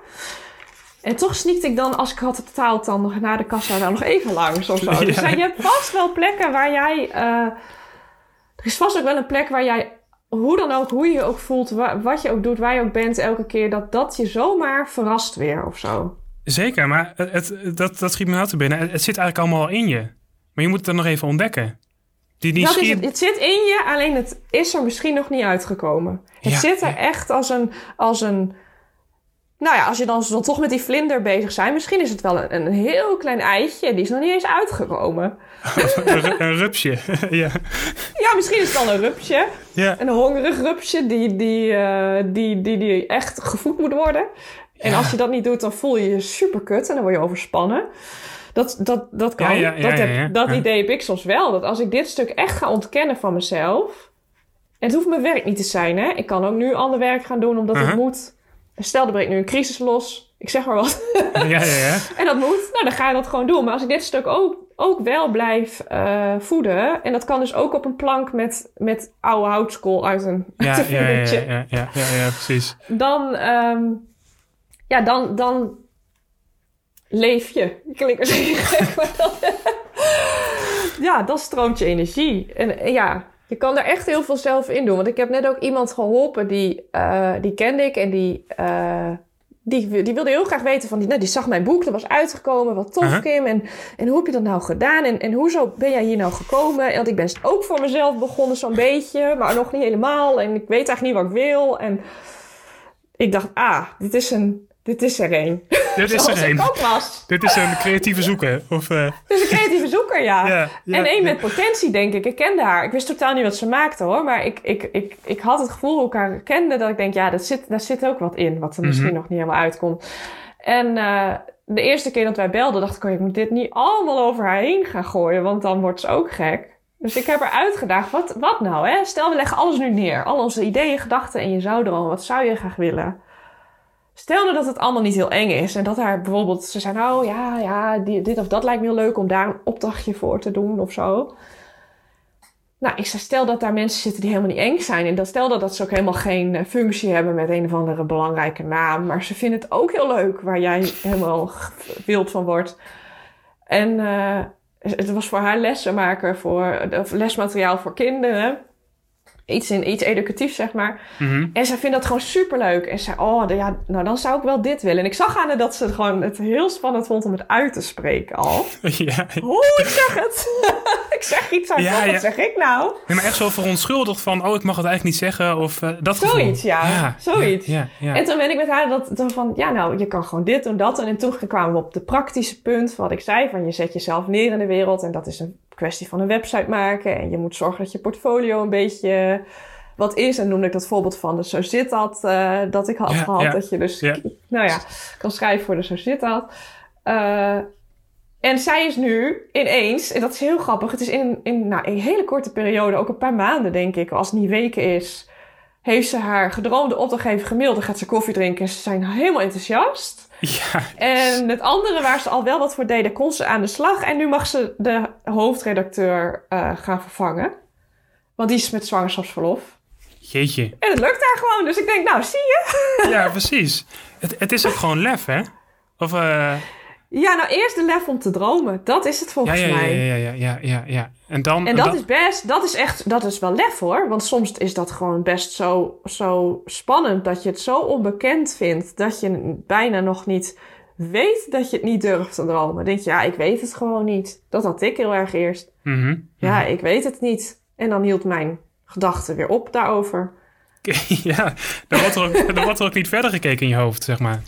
En toch sneakte ik dan, als ik had betaald, dan nog naar de kassa dan nog even langs of zo. Dus je hebt vast wel plekken waar jij... eh, er is vast ook wel een plek waar jij, hoe dan ook, hoe je je ook voelt, wa- wat je ook doet, waar je ook bent elke keer, dat dat je zomaar verrast weer of zo. Zeker, maar het, het- dat, dat schiet me nou te binnen. Het, het zit eigenlijk allemaal al in je. Maar je moet het dan nog even ontdekken. Die Dat is het. Het zit in je, alleen het is er misschien nog niet uitgekomen. Het Ja, zit er ja. echt als een, als een... Nou ja, als je dan, dan toch met die vlinder bezig bent... misschien is het wel een, een heel klein eitje. Die is nog niet eens uitgekomen. een, ru- een rupsje. ja. Ja, misschien is het wel een rupsje. Ja. Een hongerig rupsje die, die, eh, die, die, die echt gevoed moet worden. En als je dat niet doet, dan voel je je super kut en dan word je overspannen. Dat, dat, dat kan. Ja, dat heb, dat idee heb ik soms wel. Dat als ik dit stuk echt ga ontkennen van mezelf. En het hoeft mijn werk niet te zijn, hè? Ik kan ook nu ander werk gaan doen omdat Uh-huh. het moet. Stel, er breekt nu een crisis los. Ik zeg maar wat. Ja, ja, ja. En dat moet, nou dan ga je dat gewoon doen. Maar als ik dit stuk ook, ook wel blijf eh, voeden... en dat kan dus ook op een plank met, met oude houtskool uit een, Ja, uit een ja, ja, ja, ja, ja, ja, precies. dan, ehm, ja, dan, dan leef je. Klinkt misschien gek, maar dan, ja, dan stroomt je energie. En ja, je kan er echt heel veel zelf in doen. Want ik heb net ook iemand geholpen die, eh, die kende ik en die, eh, die, die wilde heel graag weten van, die, nou, die zag mijn boek, dat was uitgekomen, wat tof. Kim. En, en hoe heb je dat nou gedaan? En, en hoezo ben jij hier nou gekomen? Want ik ben ook voor mezelf begonnen zo'n beetje, maar nog niet helemaal. En ik weet eigenlijk niet wat ik wil. En ik dacht, ah, dit is, een, dit is er een. Dit is er was. Dit is een creatieve zoeker. Of, eh, Het is een creatieve zoeker, ja. ja, ja, en één ja. met potentie, denk ik. Ik kende haar. Ik wist totaal niet wat ze maakte, hoor. Maar ik, ik, ik, ik had het gevoel, hoe ik haar kende, dat ik denk... ja, dat zit, daar zit ook wat in, wat er misschien Mhm. nog niet helemaal uitkomt. En eh, de eerste keer dat wij belden, dacht ik... oh, ik moet dit niet allemaal over haar heen gaan gooien... want dan wordt ze ook gek. Dus ik heb haar uitgedaagd, wat, wat nou, hè? Stel, we leggen alles nu neer. Al onze ideeën, gedachten en je zou dromen. Wat zou je graag willen? Stel nou dat het allemaal niet heel eng is. En dat haar bijvoorbeeld, ze zei nou ja, ja, die, dit of dat lijkt me heel leuk om daar een opdrachtje voor te doen of zo. Nou, ik stel dat daar mensen zitten die helemaal niet eng zijn. En dat stel dat, dat ze ook helemaal geen eh, functie hebben met een of andere belangrijke naam. Maar ze vinden het ook heel leuk waar jij helemaal wild van wordt. En eh, het was voor haar lessen maken, voor, of lesmateriaal voor kinderen. Iets, in, iets educatiefs, zeg maar. Mhm. En zij vindt dat gewoon superleuk. En zei, oh, ja, nou dan zou ik wel dit willen. En ik zag aan haar dat ze het gewoon het heel spannend vond om het uit te spreken al. ja. Oeh, ik zeg het. ik zeg iets uit, Ja, wat zeg ik nou? Nee, maar echt zo verontschuldigd van... oh, ik mag het eigenlijk niet zeggen. Of eh, dat gevoel. Zoiets, ja. Zoiets. Ja, ja, ja. En toen ben ik met haar dat, dan van, ja nou, je kan gewoon dit en dat. En toen kwamen we op de praktische punt, wat ik zei, van je zet jezelf neer in de wereld. En dat is een kwestie van een website maken. En je moet zorgen dat je portfolio een beetje wat is. En noemde ik dat voorbeeld van de Zo Zit Dat, eh, dat ik had Ja, gehad. ja. Dat je dus, Ja. nou ja, kan schrijven voor de Zo Zit Dat. Eh, en zij is nu ineens, en dat is heel grappig, het is in, in nou, een hele korte periode, ook een paar maanden denk ik, als het niet weken is, heeft ze haar gedroomde opdrachtgever gemaild. Dan gaat ze koffie drinken en ze zijn helemaal enthousiast. ja. En het andere waar ze al wel wat voor deden, kon ze aan de slag. En nu mag ze de hoofdredacteur eh, gaan vervangen. Want die is met zwangerschapsverlof. Jeetje. En het lukt haar gewoon. Dus ik denk, nou, zie je? Ja, precies. Het, het is ook gewoon lef, hè? Of... eh, Ja, nou, eerst de lef om te dromen. Dat is het volgens ja, ja, mij. ja, ja, ja, ja, ja. En dan... En dat is best, dat is echt, dat is wel lef hoor. Want soms is dat gewoon best zo, zo spannend dat je het zo onbekend vindt dat je bijna nog niet weet dat je het niet durft te dromen. Dan denk je, ja, ik weet het gewoon niet. Dat had ik heel erg eerst. Mhm. Ja, ik weet het niet. En dan hield mijn gedachte weer op daarover. ja, dan wordt, er ook, dan wordt er ook niet verder gekeken in je hoofd, zeg maar.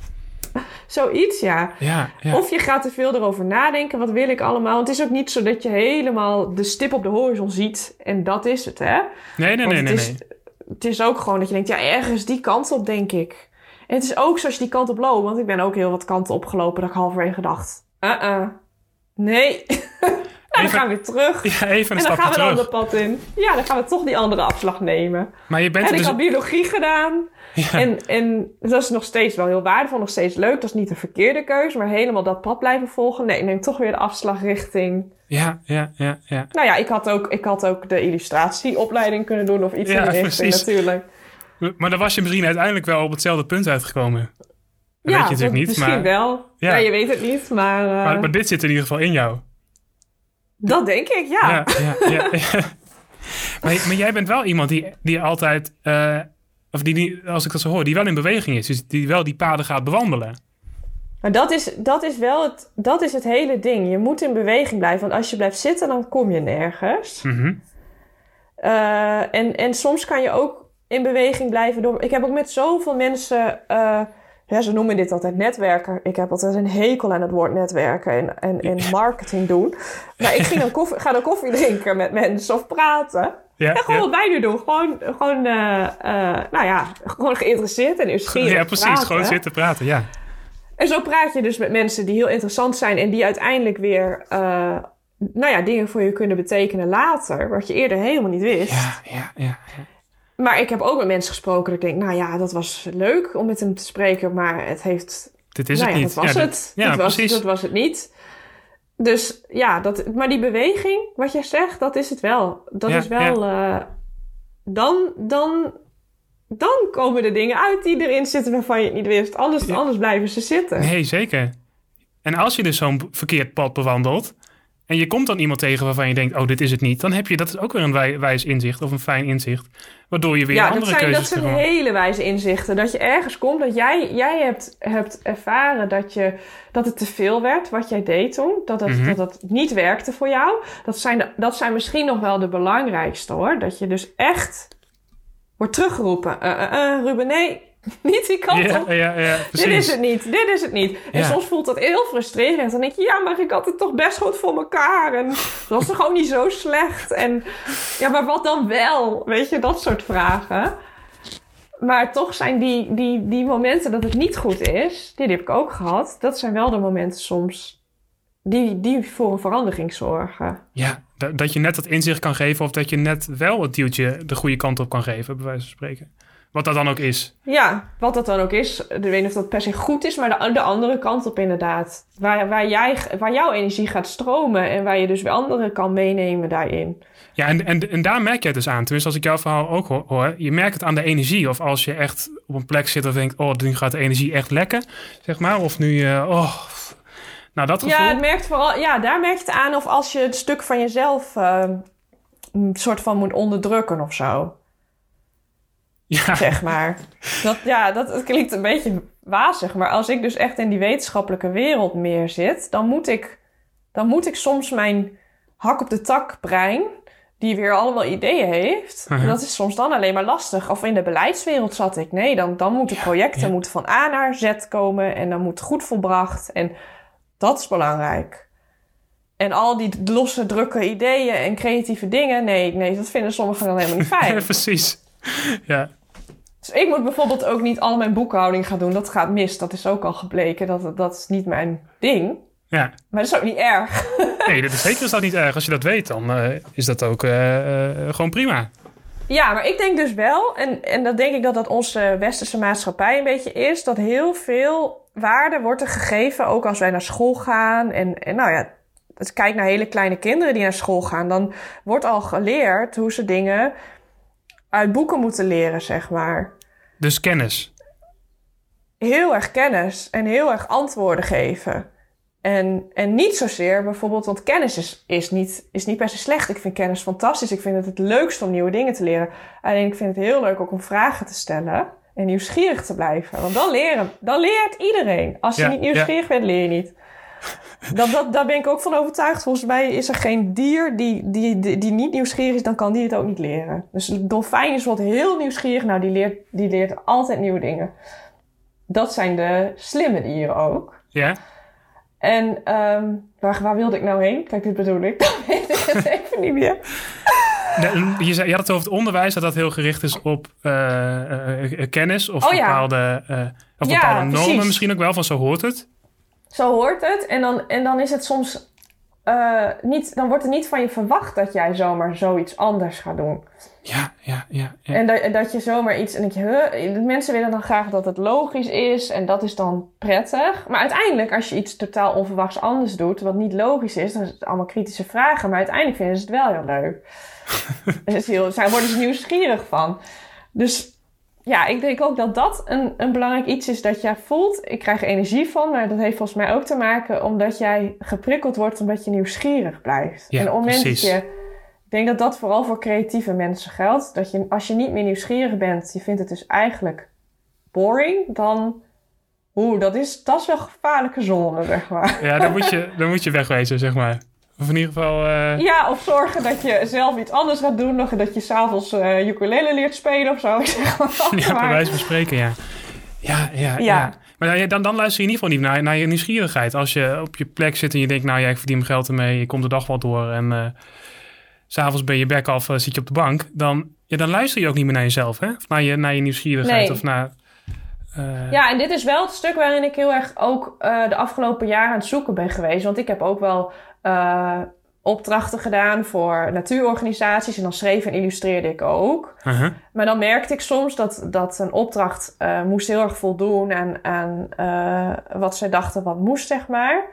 Zoiets, ja. Ja, ja. Of je gaat te veel erover nadenken. Wat wil ik allemaal? Want het is ook niet zo dat je helemaal de stip op de horizon ziet. En dat is het, hè? Nee, nee, Want nee, nee. het, is, nee. het is ook gewoon dat je denkt, ja, ergens die kant op, denk ik. En het is ook zoals je die kant op loopt. Want ik ben ook heel wat kanten opgelopen dat ik halverwege dacht, uh-uh. Nee. dan gaan we weer terug. Ja, even een en dan stapje gaan we een ander pad in. Ja, dan gaan we toch die andere afslag nemen. Maar je bent En ik dus... had biologie gedaan. Ja. En, en dat is nog steeds wel heel waardevol, nog steeds leuk. Dat is niet de verkeerde keuze, maar helemaal dat pad blijven volgen. Nee, ik neem toch weer de afslag richting... Ja, ja, ja, ja. Nou ja, ik had ook, ik had ook de illustratieopleiding kunnen doen of iets Ja, in die richting precies. natuurlijk. Maar dan was je misschien uiteindelijk wel op hetzelfde punt uitgekomen. Dat weet je natuurlijk niet, misschien maar, wel. Ja. Ja. je weet het niet, maar, eh, maar, maar dit zit in ieder geval in jou. dat denk ik, ja. Ja, ja, ja. ja. Maar, maar jij bent wel iemand die, die altijd, eh, of die, die, als ik dat zo hoor, die wel in beweging is. Dus die wel die paden gaat bewandelen. Maar dat is, dat is wel het, dat is het hele ding. Je moet in beweging blijven, want als je blijft zitten, dan kom je nergens. Mhm. Eh, en, en soms kan je ook in beweging blijven door. Ik heb ook met zoveel mensen. eh, ja, ze noemen dit altijd netwerken. Ik heb altijd een hekel aan het woord netwerken en, en, en marketing doen. Maar ik ging dan koffie, ga dan koffie drinken met mensen of praten. Ja, En gewoon wat wij nu doen. Gewoon, gewoon eh, eh, nou ja, gewoon geïnteresseerd en nieuwsgierig. ja, precies. praten. Gewoon zitten praten, ja. En zo praat je dus met mensen die heel interessant zijn en die uiteindelijk weer, eh, nou ja, dingen voor je kunnen betekenen later, wat je eerder helemaal niet wist. Ja, ja, ja. Maar ik heb ook met mensen gesproken dat ik denk, nou ja, dat was leuk om met hem te spreken, maar het heeft, Dit is nou het ja, niet. dat was ja, het. dit- ja, was, precies. dat was het niet. Dus ja, dat, maar die beweging, wat jij zegt, dat is het wel. Dat Ja, is wel, eh, dan, dan, dan komen de dingen uit die erin zitten waarvan je het niet wist. Anders, Ja. anders blijven ze zitten. Nee, zeker. En als je dus zo'n verkeerd pad bewandelt... en je komt dan iemand tegen waarvan je denkt... oh, dit is het niet... dan heb je, dat is ook weer een wij- wijs inzicht of een fijn inzicht... waardoor je weer ja, dat andere zijn, dat keuzes zijn kan maken. hele wijze inzichten. Dat je ergens komt, dat jij, jij hebt, hebt ervaren dat, je, dat het te veel werd wat jij deed toen. Dat het, Mhm. dat niet werkte voor jou. Dat zijn, de, dat zijn misschien nog wel de belangrijkste hoor. Dat je dus echt wordt teruggeroepen. Eh, Ruben, nee, niet die kant Ja, op. ja, ja, precies. Dit is het niet, dit is het niet. En soms voelt dat heel frustrerend. Dan denk je, ja, maar ik had het toch best goed voor elkaar. En dat was toch gewoon niet zo slecht. En ja, maar wat dan wel? Weet je, dat soort vragen. Maar toch zijn die, die, die momenten dat het niet goed is, die heb ik ook gehad. Dat zijn wel de momenten soms die, die voor een verandering zorgen. Ja, dat, dat je net dat inzicht kan geven... of dat je net wel het duwtje de goede kant op kan geven, bij wijze van spreken. Wat dat dan ook is. Ja, wat dat dan ook is. Ik weet niet of dat per se goed is, maar de, de andere kant op inderdaad. Waar, waar, jij, waar jouw energie gaat stromen en waar je dus weer anderen kan meenemen daarin. Ja, en, en, en daar merk je het dus aan. Tenminste, als ik jouw verhaal ook hoor, je merkt het aan de energie. Of als je echt op een plek zit en denkt, oh, nu gaat de energie echt lekken, zeg maar. Of nu, eh, oh, nou dat gevoel. Ja, het merkt vooral, ja, daar merk je het aan of als je het stuk van jezelf een soort van moet onderdrukken of zo. Ja, zeg maar. Dat, ja, dat het klinkt een beetje wazig, maar als ik dus echt in die wetenschappelijke wereld meer zit, dan moet ik, dan moet ik soms mijn hak op de tak brein, die weer allemaal ideeën heeft, Mhm. dat is soms dan alleen maar lastig. Of in de beleidswereld zat ik. Nee, dan, dan moeten projecten ja. moeten van A naar Z komen en dan moet goed volbracht. En dat is belangrijk. En al die losse, drukke ideeën en creatieve dingen, nee, nee dat vinden sommigen dan helemaal niet fijn. ja, precies. Ja, Dus ik moet bijvoorbeeld ook niet al mijn boekhouding gaan doen. Dat gaat mis. Dat is ook al gebleken. Dat, dat is niet mijn ding. ja. Maar dat is ook niet erg. Nee, dat is zeker is dat niet erg. Als je dat weet, dan eh, is dat ook eh, eh, gewoon prima. Ja, maar ik denk dus wel, en, en dat denk ik dat dat onze westerse maatschappij een beetje is, dat heel veel waarde wordt er gegeven, ook als wij naar school gaan. En, en nou ja, kijk naar hele kleine kinderen die naar school gaan, dan wordt al geleerd hoe ze dingen uit boeken moeten leren, zeg maar. Dus kennis. heel erg kennis en heel erg antwoorden geven. En, en niet zozeer bijvoorbeeld, want kennis is, is, niet, is niet per se slecht. Ik vind kennis fantastisch. Ik vind het het leukst om nieuwe dingen te leren. Alleen ik vind het heel leuk ook om vragen te stellen en nieuwsgierig te blijven. Want dan, leren, dan leert iedereen. Als je Ja, niet nieuwsgierig bent, leer je niet. Dat, dat, daar ben ik ook van overtuigd. Volgens mij is er geen dier die, die, die, die niet nieuwsgierig is, dan kan die het ook niet leren. Dus een dolfijn is bijvoorbeeld heel nieuwsgierig. Nou, die leert, die leert altijd nieuwe dingen. Dat zijn de slimme dieren ook. Ja, En ehm, waar, waar wilde ik nou heen? Kijk, dit bedoel ik. Dat weet ik het even niet meer. Je, zei, je had het over het onderwijs, dat dat heel gericht is op eh, eh, eh, kennis of Oh ja. bepaalde, eh, of Ja, bepaalde normen precies. misschien ook wel, van zo hoort het. Zo hoort het. En dan, en dan is het soms eh, niet, dan wordt er niet van je verwacht dat jij zomaar zoiets anders gaat doen. Ja, ja, ja. ja. En dat, dat je zomaar iets. En dat je, huh, mensen willen dan graag dat het logisch is. En dat is dan prettig. Maar uiteindelijk, als je iets totaal onverwachts anders doet. wat niet logisch is. dan is het allemaal kritische vragen. Maar uiteindelijk vinden ze het wel heel leuk. dus heel, zij worden ze nieuwsgierig van. Dus ja, ik denk ook dat dat een, een belangrijk iets is dat jij voelt. Ik krijg energie van, maar dat heeft volgens mij ook te maken omdat jij geprikkeld wordt omdat je nieuwsgierig blijft. Ja, en op precies. dat je. Ik denk dat dat vooral voor creatieve mensen geldt. Dat je, als je niet meer nieuwsgierig bent, je vindt het dus eigenlijk boring, dan. Oeh, dat is, dat is wel gevaarlijke zone, zeg maar. Ja, dan moet, je, dan moet je wegwezen, zeg maar. Of in ieder geval... eh, Ja, of zorgen dat je zelf iets anders gaat doen. Nog dat je s'avonds uh, ukulele leert spelen of zo. Ik zeg maar wat, Ja, bij wijze van spreken, ja. Ja, ja, ja. Ja. Maar dan, dan luister je in ieder geval niet naar, naar je nieuwsgierigheid. Als je op je plek zit en je denkt, nou ja, ik verdien mijn geld ermee. Je komt de dag wel door en s s'avonds ben je bek af, zit je op de bank. Dan, ja, dan luister je ook niet meer naar jezelf, hè? Of naar je, naar je nieuwsgierigheid Nee. of naar... Ja, en dit is wel het stuk waarin ik heel erg ook de afgelopen jaren aan het zoeken ben geweest. Want ik heb ook wel eh, opdrachten gedaan voor natuurorganisaties. En dan schreef en illustreerde ik ook. uh-huh. Maar dan merkte ik soms dat, dat een opdracht eh, moest heel erg voldoen aan, aan eh, wat zij dachten wat moest, zeg maar.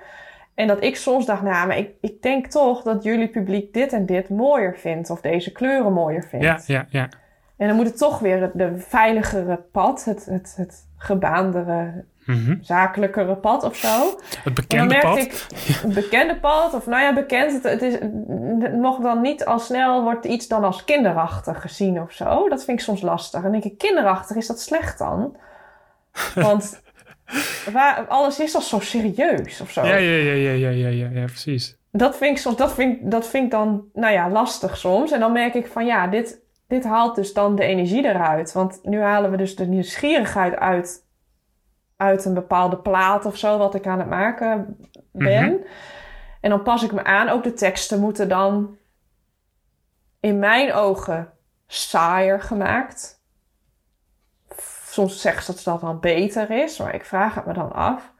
En dat ik soms dacht, nou, maar ik, ik denk toch dat jullie publiek dit en dit mooier vindt. Of deze kleuren mooier vindt. Ja, ja, ja. En dan moet het toch weer het de veiligere pad, het, het, het gebaandere, Mhm. zakelijkere pad of zo. Het bekende pad. ik een bekende pad, of nou ja, bekend. Het, het, is, het mocht dan niet al snel, wordt iets dan als kinderachtig gezien of zo. Dat vind ik soms lastig. En denk ik, kinderachtig, is dat slecht dan? Want waar, alles is al zo serieus of zo. Ja, ja, ja, ja, ja, ja, ja, ja, precies. Dat vind ik soms, dat vind, dat vind ik dan, nou ja, lastig soms. En dan merk ik van ja, dit, dit haalt dus dan de energie eruit. Want nu halen we dus de nieuwsgierigheid uit, uit een bepaalde plaat of zo, wat ik aan het maken ben. Mhm. En dan pas ik me aan. Ook de teksten moeten dan in mijn ogen saaier gemaakt. Soms zeggen ze dat dat dan beter is, maar ik vraag het me dan af.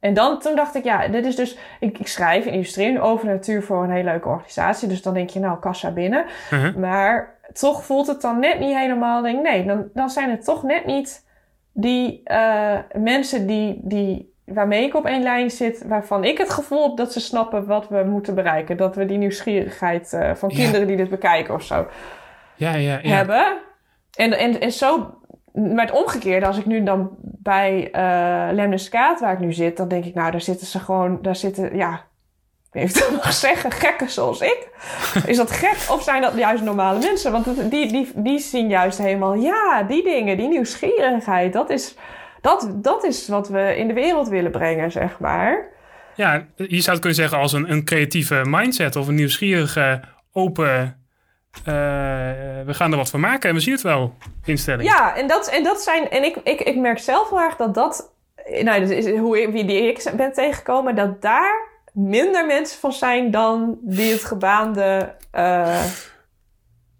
En dan, toen dacht ik, ja, dit is dus... Ik, ik schrijf en illustreer over natuur voor een hele leuke organisatie. Dus dan denk je, nou, kassa binnen. Uh-huh. Maar toch voelt het dan net niet helemaal... Denk, nee, dan, dan zijn het toch net niet die eh, mensen die, die, waarmee ik op één lijn zit... waarvan ik het gevoel heb dat ze snappen wat we moeten bereiken. Dat we die nieuwsgierigheid eh, van Ja. kinderen die dit bekijken of zo Ja, ja, ja. hebben. En, en, en zo, maar het omgekeerde, als ik nu dan bij Lemniskaat, waar ik nu zit, dan denk ik, nou, daar zitten ze gewoon, daar zitten, ja, of ik dat mag zeggen, gekken zoals ik. Is dat gek of zijn dat juist normale mensen? Want het- die, die, die zien juist helemaal, ja, die dingen, die nieuwsgierigheid, dat is, dat, dat is wat we in de wereld willen brengen, zeg maar. Ja, je zou het kunnen zeggen als een, een creatieve mindset of een nieuwsgierige, open. eh, we gaan er wat van maken en we zien het wel. Instelling. Ja, en dat, en dat zijn. En ik, ik, ik merk zelf heel erg dat dat. Nou, dat is hoe wie die ik ben tegengekomen, dat daar minder mensen van zijn dan die het gebaande eh,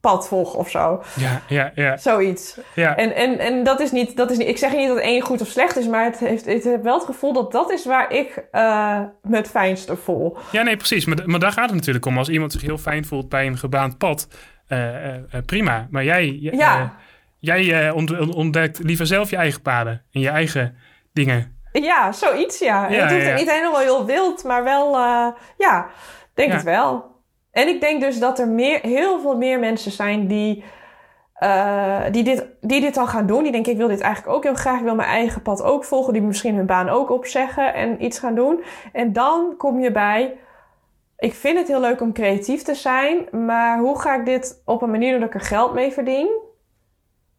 pad volgen of zo. ja, ja, ja. Zoiets. ja. En, en, en dat is niet, dat is niet. Ik zeg niet dat één goed of slecht is, maar het heeft, ik heb wel het gevoel dat dat is waar ik eh me het fijnste voel. Ja, nee, precies. Maar, maar daar gaat het natuurlijk om. Als iemand zich heel fijn voelt bij een gebaand pad, eh, prima. Maar jij, Ja. jij ont- ontdekt liever zelf je eigen paden en je eigen dingen. Ja, zoiets, ja. Ja, het doet ja, niet helemaal heel wild, maar wel, eh, ja, denk het wel. En ik denk dus dat er meer, heel veel meer mensen zijn die, eh, die, dit, die dit al gaan doen. Die denken, ik wil dit eigenlijk ook heel graag. Ik wil mijn eigen pad ook volgen. Die misschien hun baan ook opzeggen en iets gaan doen. En dan kom je bij, ik vind het heel leuk om creatief te zijn. Maar hoe ga ik dit op een manier dat ik er geld mee verdien?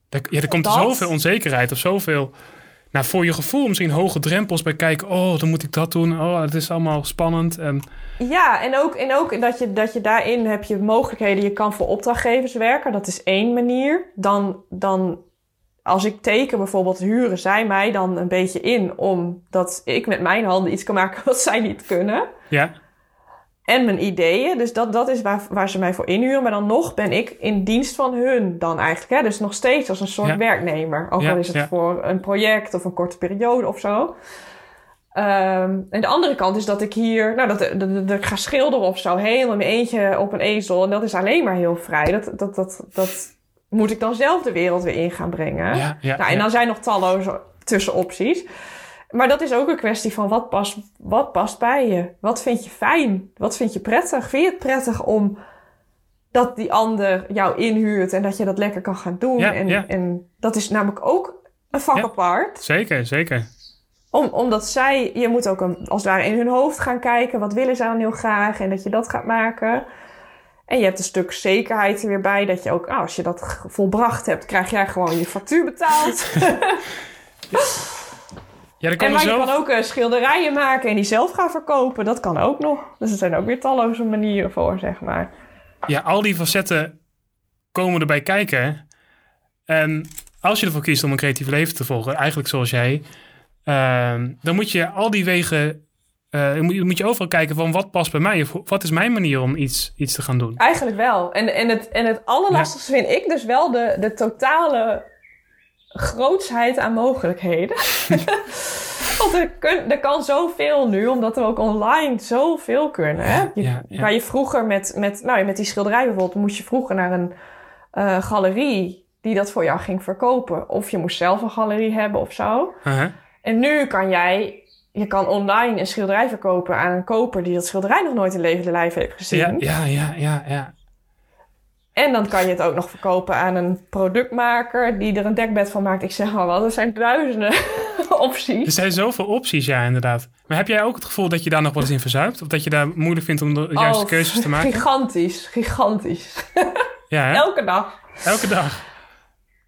Er, ja, er komt Dat- zoveel onzekerheid of zoveel... Nou, voor je gevoel misschien hoge drempels bij kijken. Oh, dan moet ik dat doen. Oh, het is allemaal spannend. En, Ja, en ook, en ook dat, je, dat je daarin heb je mogelijkheden. Je kan voor opdrachtgevers werken. Dat is één manier. Dan, dan als ik teken bijvoorbeeld, huren zij mij dan een beetje in... omdat ik met mijn handen iets kan maken wat zij niet kunnen. ja, En mijn ideeën. Dus dat, dat is waar, waar ze mij voor inhuren. Maar dan nog ben ik in dienst van hun dan eigenlijk. Hè? Dus nog steeds als een soort Ja. werknemer. Ook Ja, al is het ja. voor een project of een korte periode of zo. Ehm, en de andere kant is dat ik hier, nou, dat, dat, dat, dat ik ga schilderen of zo, helemaal in mijn eentje op een ezel. En dat is alleen maar heel vrij. Dat, dat, dat, dat moet ik dan zelf de wereld weer in gaan brengen. Ja, ja, nou, en dan zijn nog talloze tussenopties. Maar dat is ook een kwestie van wat past, wat past bij je? Wat vind je fijn? Wat vind je prettig? Vind je het prettig om dat die ander jou inhuurt en dat je dat lekker kan gaan doen? Ja, en, ja. en dat is namelijk ook een vak Ja. apart. Zeker, zeker. Om, omdat zij, je moet ook een, als het ware in hun hoofd gaan kijken. Wat willen ze dan heel graag? En dat je dat gaat maken. En je hebt een stuk zekerheid er weer bij. Dat je ook, ah, als je dat volbracht hebt, krijg jij gewoon je factuur betaald. Ja, dan en kan maar je kan ook eh, schilderijen maken en die zelf gaan verkopen. Dat kan ook nog. Dus er zijn ook weer talloze manieren voor, zeg maar. Ja, al die facetten komen erbij kijken. En als je ervoor kiest om een creatief leven te volgen, eigenlijk zoals jij, ehm, dan moet je al die wegen, eh, moet, je- moet je overal kijken van wat past bij mij of wat is mijn manier om iets, iets te gaan doen. Eigenlijk wel. En, en, het, en het allerlastigste vind ik dus wel de, de totale grootsheid aan mogelijkheden. Want er, kun, er kan zoveel nu, omdat we ook online zoveel kunnen. Hè? Je- Ja, ja. Waar je vroeger met, met, nou, met die schilderij bijvoorbeeld, moest je vroeger naar een eh, galerie die dat voor jou ging verkopen. Of je moest zelf een galerie hebben of zo. Uh-huh. En nu kan jij, je kan online een schilderij verkopen aan een koper die dat schilderij nog nooit in levende lijf heeft gezien. Ja, ja, ja, ja, ja. En dan kan je het ook nog verkopen aan een productmaker die er een dekbed van maakt. Ik zeg maar wel, er zijn duizenden Er opties. zijn zoveel opties, ja, inderdaad. Maar heb jij ook het gevoel dat je daar nog wat eens in verzuipt? Of dat je daar moeilijk vindt om de juiste Oh, keuzes te maken? Gigantisch, gigantisch. Ja, hè? Elke dag. elke dag.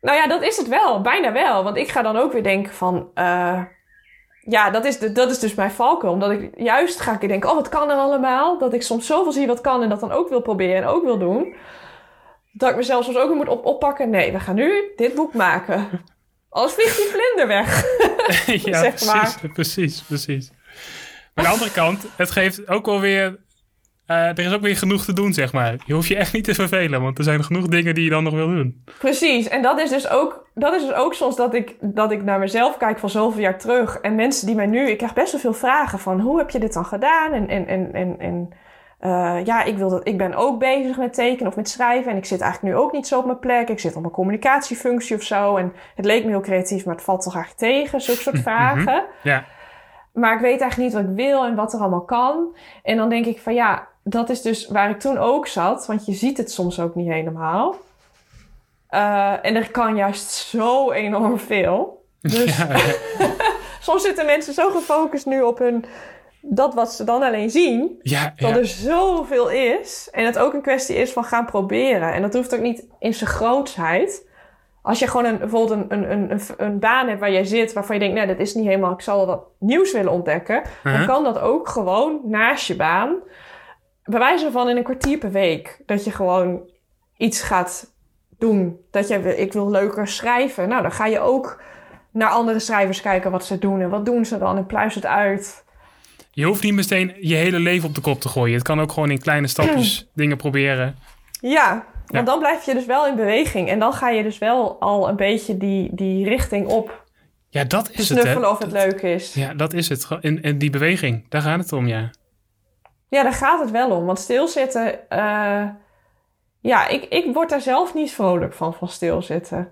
Nou ja, dat is het wel. Bijna wel. Want ik ga dan ook weer denken van... eh, ja, dat is, de, dat is dus mijn valkuil. Omdat ik juist ga ik denken... Oh, wat kan er allemaal? Dat ik soms zoveel zie wat kan... en dat dan ook wil proberen en ook wil doen. Dat ik mezelf soms ook weer moet op, oppakken. Nee, we gaan nu dit boek maken. Anders vliegt die vlinder weg. ja, Zeg precies, maar. precies, precies. Maar aan de andere kant, het geeft ook wel weer... eh, er is ook weer genoeg te doen, zeg maar. Je hoeft je echt niet te vervelen, want er zijn genoeg dingen die je dan nog wil doen. Precies, en dat is dus ook, dat is dus ook soms dat ik, dat ik naar mezelf kijk van zoveel jaar terug. En mensen die mij nu, ik krijg best wel veel vragen van hoe heb je dit dan gedaan? En, en, en, en, en eh, ja, ik, wil dat, ik ben ook bezig met tekenen of met schrijven. En ik zit eigenlijk nu ook niet zo op mijn plek. Ik zit op mijn communicatiefunctie of zo. En het leek me heel creatief, maar het valt toch eigenlijk tegen, zulke soort vragen. Ja, Maar ik weet eigenlijk niet wat ik wil en wat er allemaal kan. En dan denk ik van ja, dat is dus waar ik toen ook zat. Want je ziet het soms ook niet helemaal. Eh, en er kan juist zo enorm veel. Dus ja, ja. soms zitten mensen zo gefocust nu op hun... Dat wat ze dan alleen zien. ja, Dat ja. er zoveel is. En het ook een kwestie is van gaan proberen. En dat hoeft ook niet in zijn grootsheid. Als je gewoon een, bijvoorbeeld een, een, een, een, baan hebt waar jij zit... waarvan je denkt, nee, dat is niet helemaal... ik zal wat nieuws willen ontdekken... dan Uh-huh. kan dat ook gewoon naast je baan. Bij wijze van in een kwartier per week. Dat je gewoon iets gaat doen. Dat je, ik wil leuker schrijven. Nou, dan ga je ook naar andere schrijvers kijken wat ze doen. En wat doen ze dan? En pluis het uit. Je hoeft niet meteen je hele leven op de kop te gooien. Het kan ook gewoon in kleine stapjes dingen proberen. Ja, Ja. want dan blijf je dus wel in beweging. En dan ga je dus wel al een beetje die, die richting op Ja, dat is het, snuffelen of het leuk is. Ja, dat is het. In, in die beweging, daar gaat het om, ja. Ja, daar gaat het wel om. Want stilzitten... eh, ja, ik, ik word daar zelf niet vrolijk van, van stilzitten.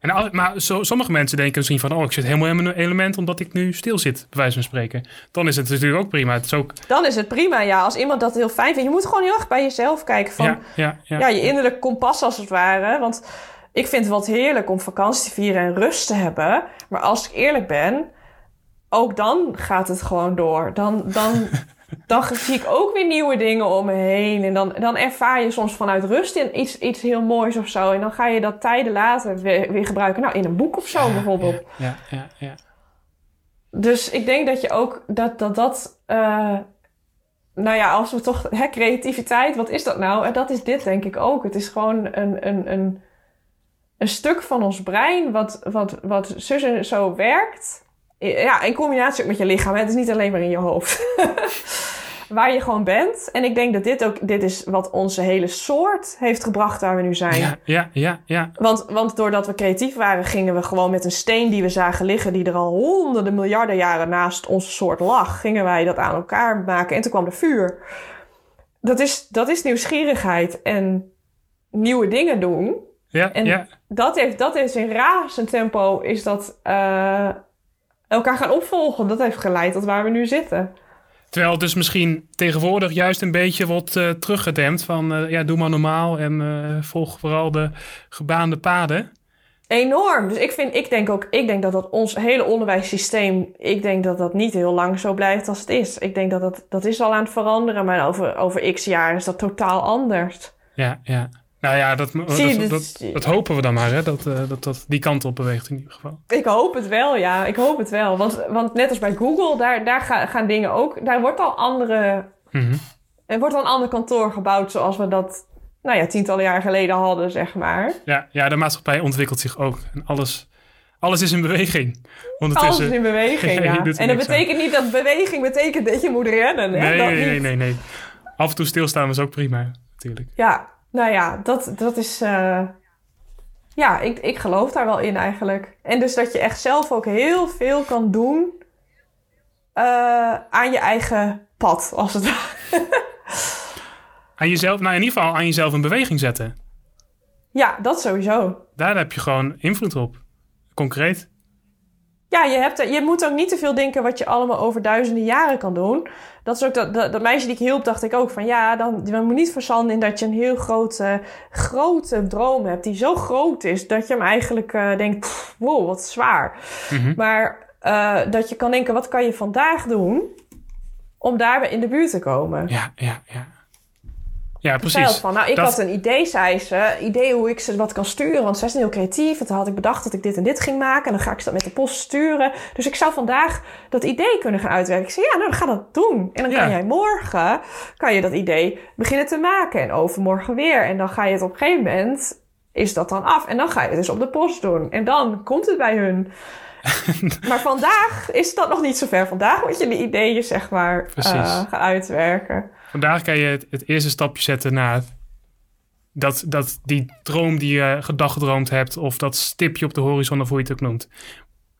En maar zo, sommige mensen denken misschien van... oh, ik zit helemaal in mijn element omdat ik nu stil zit, bij wijze van spreken. Dan is het natuurlijk ook prima. Het is ook... Dan is het prima, ja. Als iemand dat heel fijn vindt. Je moet gewoon heel erg bij jezelf kijken van... ja, ja, ja. ja, je innerlijk kompas als het ware. Want ik vind het wat heerlijk om vakantie te vieren en rust te hebben. Maar als ik eerlijk ben, ook dan gaat het gewoon door. Dan, dan, dan zie ik ook weer nieuwe dingen om me heen. En dan, dan ervaar je soms vanuit rust in iets, iets heel moois of zo. En dan ga je dat tijden later weer, weer gebruiken. Nou, in een boek of zo bijvoorbeeld. Ja, ja, ja. Dus ik denk dat je ook dat dat. dat eh, nou ja, als we toch. Hè, creativiteit, wat is dat nou? En dat is dit, denk ik ook. Het is gewoon een, een, een, een stuk van ons brein. wat, wat, wat zus en zo werkt. Ja, in combinatie ook met je lichaam. hè. Het is niet alleen maar in je hoofd. waar je gewoon bent. En ik denk dat dit ook, dit is wat onze hele soort heeft gebracht waar we nu zijn. Ja, ja, ja, ja. Want, want doordat we creatief waren, gingen we gewoon met een steen die we zagen liggen, die er al honderden miljarden jaren naast onze soort lag, gingen wij dat aan elkaar maken. En toen kwam er vuur. Dat is, dat is nieuwsgierigheid en nieuwe dingen doen. Ja, En ja. dat, heeft, dat is in razend tempo is dat eh, elkaar gaan opvolgen. Dat heeft geleid tot waar we nu zitten. Terwijl het dus misschien tegenwoordig juist een beetje wordt eh, teruggedempt van eh, ja, doe maar normaal en eh, volg vooral de gebaande paden. Enorm. Dus ik, vind, ik denk ook, ik denk dat dat ons hele onderwijssysteem, ik denk dat dat niet heel lang zo blijft als het is. Ik denk dat dat, dat is al aan het veranderen, maar over, over x jaar is dat totaal anders. Ja, ja. Nou ja, dat, Zie je, dat, dus- dat, dat hopen we dan maar, hè? Dat, eh, dat dat die kant op beweegt in ieder geval. Ik hoop het wel, ja. Ik hoop het wel. Want, want net als bij Google, daar, daar ga- gaan dingen ook, daar wordt al andere, Mhm. er wordt al een ander kantoor gebouwd zoals we dat, nou ja, tientallen jaar geleden hadden, zeg maar. Ja, ja, de maatschappij ontwikkelt zich ook. En alles, alles is in beweging. Alles is in beweging, Je ja. En dat betekent niet dat beweging betekent dat je moet rennen, hè? Nee, dat nee, nee, nee, nee. Af en toe stilstaan is ook prima, natuurlijk. Ja, nou ja, dat, dat is. eh, ja, ik, ik geloof daar wel in eigenlijk. En dus dat je echt zelf ook heel veel kan doen eh, aan je eigen pad, als het ware. Aan jezelf, nou in ieder geval aan jezelf in beweging zetten. Ja, dat sowieso. Daar heb je gewoon invloed op. Concreet. Ja, je, hebt, je moet ook niet te veel denken wat je allemaal over duizenden jaren kan doen. Dat is ook dat, dat, dat meisje die ik hielp, dacht ik ook van ja, dan je moet niet verzanden in dat je een heel grote, grote droom hebt. Die zo groot is dat je hem eigenlijk eh, denkt, pff, wow, wat zwaar. Mhm. Maar eh, dat je kan denken, wat kan je vandaag doen om daarbij in de buurt te komen? Ja, ja, ja. Ja, precies. van, nou, ik Dat- had een idee, zei ze. Idee hoe ik ze wat kan sturen. Want zij is heel creatief. En toen had ik bedacht dat ik dit en dit ging maken. En dan ga ik ze dat met de post sturen. Dus ik zou vandaag dat idee kunnen gaan uitwerken. Ik zei, ja, nou, dan ga dat doen. En dan Ja. kan jij morgen kan je dat idee beginnen te maken. En overmorgen weer. En dan ga je het op een gegeven moment... Is dat dan af? En dan ga je het dus op de post doen. En dan komt het bij hun. maar vandaag is dat nog niet zo ver. Vandaag moet je de ideeën, zeg maar, eh, gaan uitwerken. Vandaag kan je het, het eerste stapje zetten naar dat, dat die droom die je gedagdroomd hebt, of dat stipje op de horizon, of hoe je het ook noemt.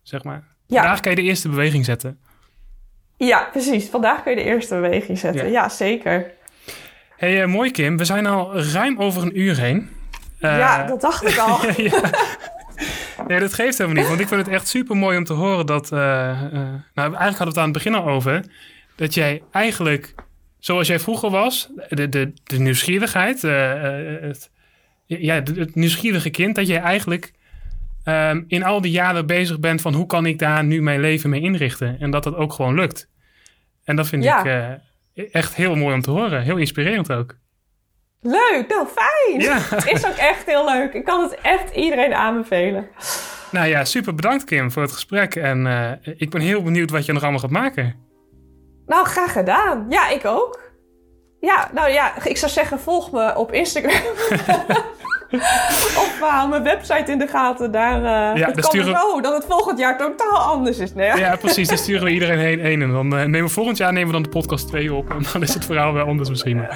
Zeg maar. Ja. Vandaag kan je de eerste beweging zetten. Ja, precies. Vandaag kun je de eerste beweging zetten. Ja. Ja, zeker. hey, eh, mooi Kim. We zijn al ruim over een uur heen. Eh, ja, dat dacht ik al. ja. Nee, dat geeft helemaal niet. Want ik vind het echt super mooi om te horen dat. eh, nou, eigenlijk hadden we het aan het begin al over. Dat jij eigenlijk, zoals jij vroeger was, de, de, de nieuwsgierigheid, eh, eh, het, ja, het, nieuwsgierige kind, dat jij eigenlijk ehm, in al die jaren bezig bent van hoe kan ik daar nu mijn leven mee inrichten. En dat dat ook gewoon lukt. En dat vind Ja. ik eh, echt heel mooi om te horen. Heel inspirerend ook. Leuk, nou fijn. Ja. Het is ook echt heel leuk. Ik kan het echt iedereen aanbevelen. Nou ja, super bedankt Kim voor het gesprek. En ik ben heel benieuwd wat je nog allemaal gaat maken. Nou, graag gedaan. Ja, ik ook. Ja, nou ja, ik zou zeggen, volg me op Instagram. of uh, hou mijn website in de gaten. Daar, eh Ja, het daar kan sturen- zo dat het volgend jaar totaal anders is. Nee, Ja, precies. Dan sturen we iedereen heen. heen en dan eh, nemen we volgend jaar nemen we dan de podcast 2 op. En dan is het verhaal wel anders misschien.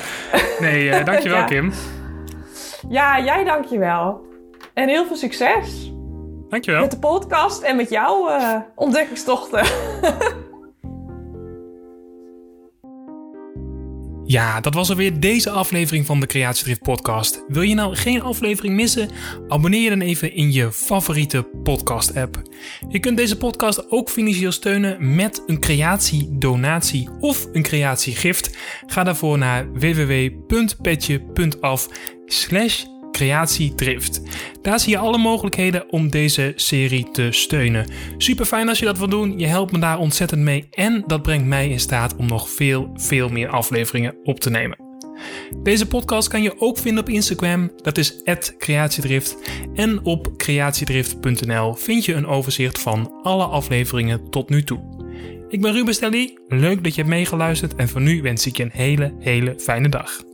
Nee, eh, dankjewel Ja. Kim. ja, jij dankjewel. En heel veel succes Dankjewel. met de podcast en met jouw eh, ontdekkingstochten. Ja, dat was alweer deze aflevering van de Creatiedrift podcast. Wil je nou geen aflevering missen? Abonneer je dan even in je favoriete podcast app. Je kunt deze podcast ook financieel steunen met een creatiedonatie of een creatiegift. Ga daarvoor naar www.petje.af creatiedrift. Daar zie je alle mogelijkheden om deze serie te steunen. Super fijn als je dat wil doen. Je helpt me daar ontzettend mee en dat brengt mij in staat om nog veel, veel meer afleveringen op te nemen. Deze podcast kan je ook vinden op Instagram, dat is creatiedrift. En op creatiedrift.nl vind je een overzicht van alle afleveringen tot nu toe. Ik ben Ruben Stelly, leuk dat je hebt meegeluisterd en voor nu wens ik je een hele, hele fijne dag.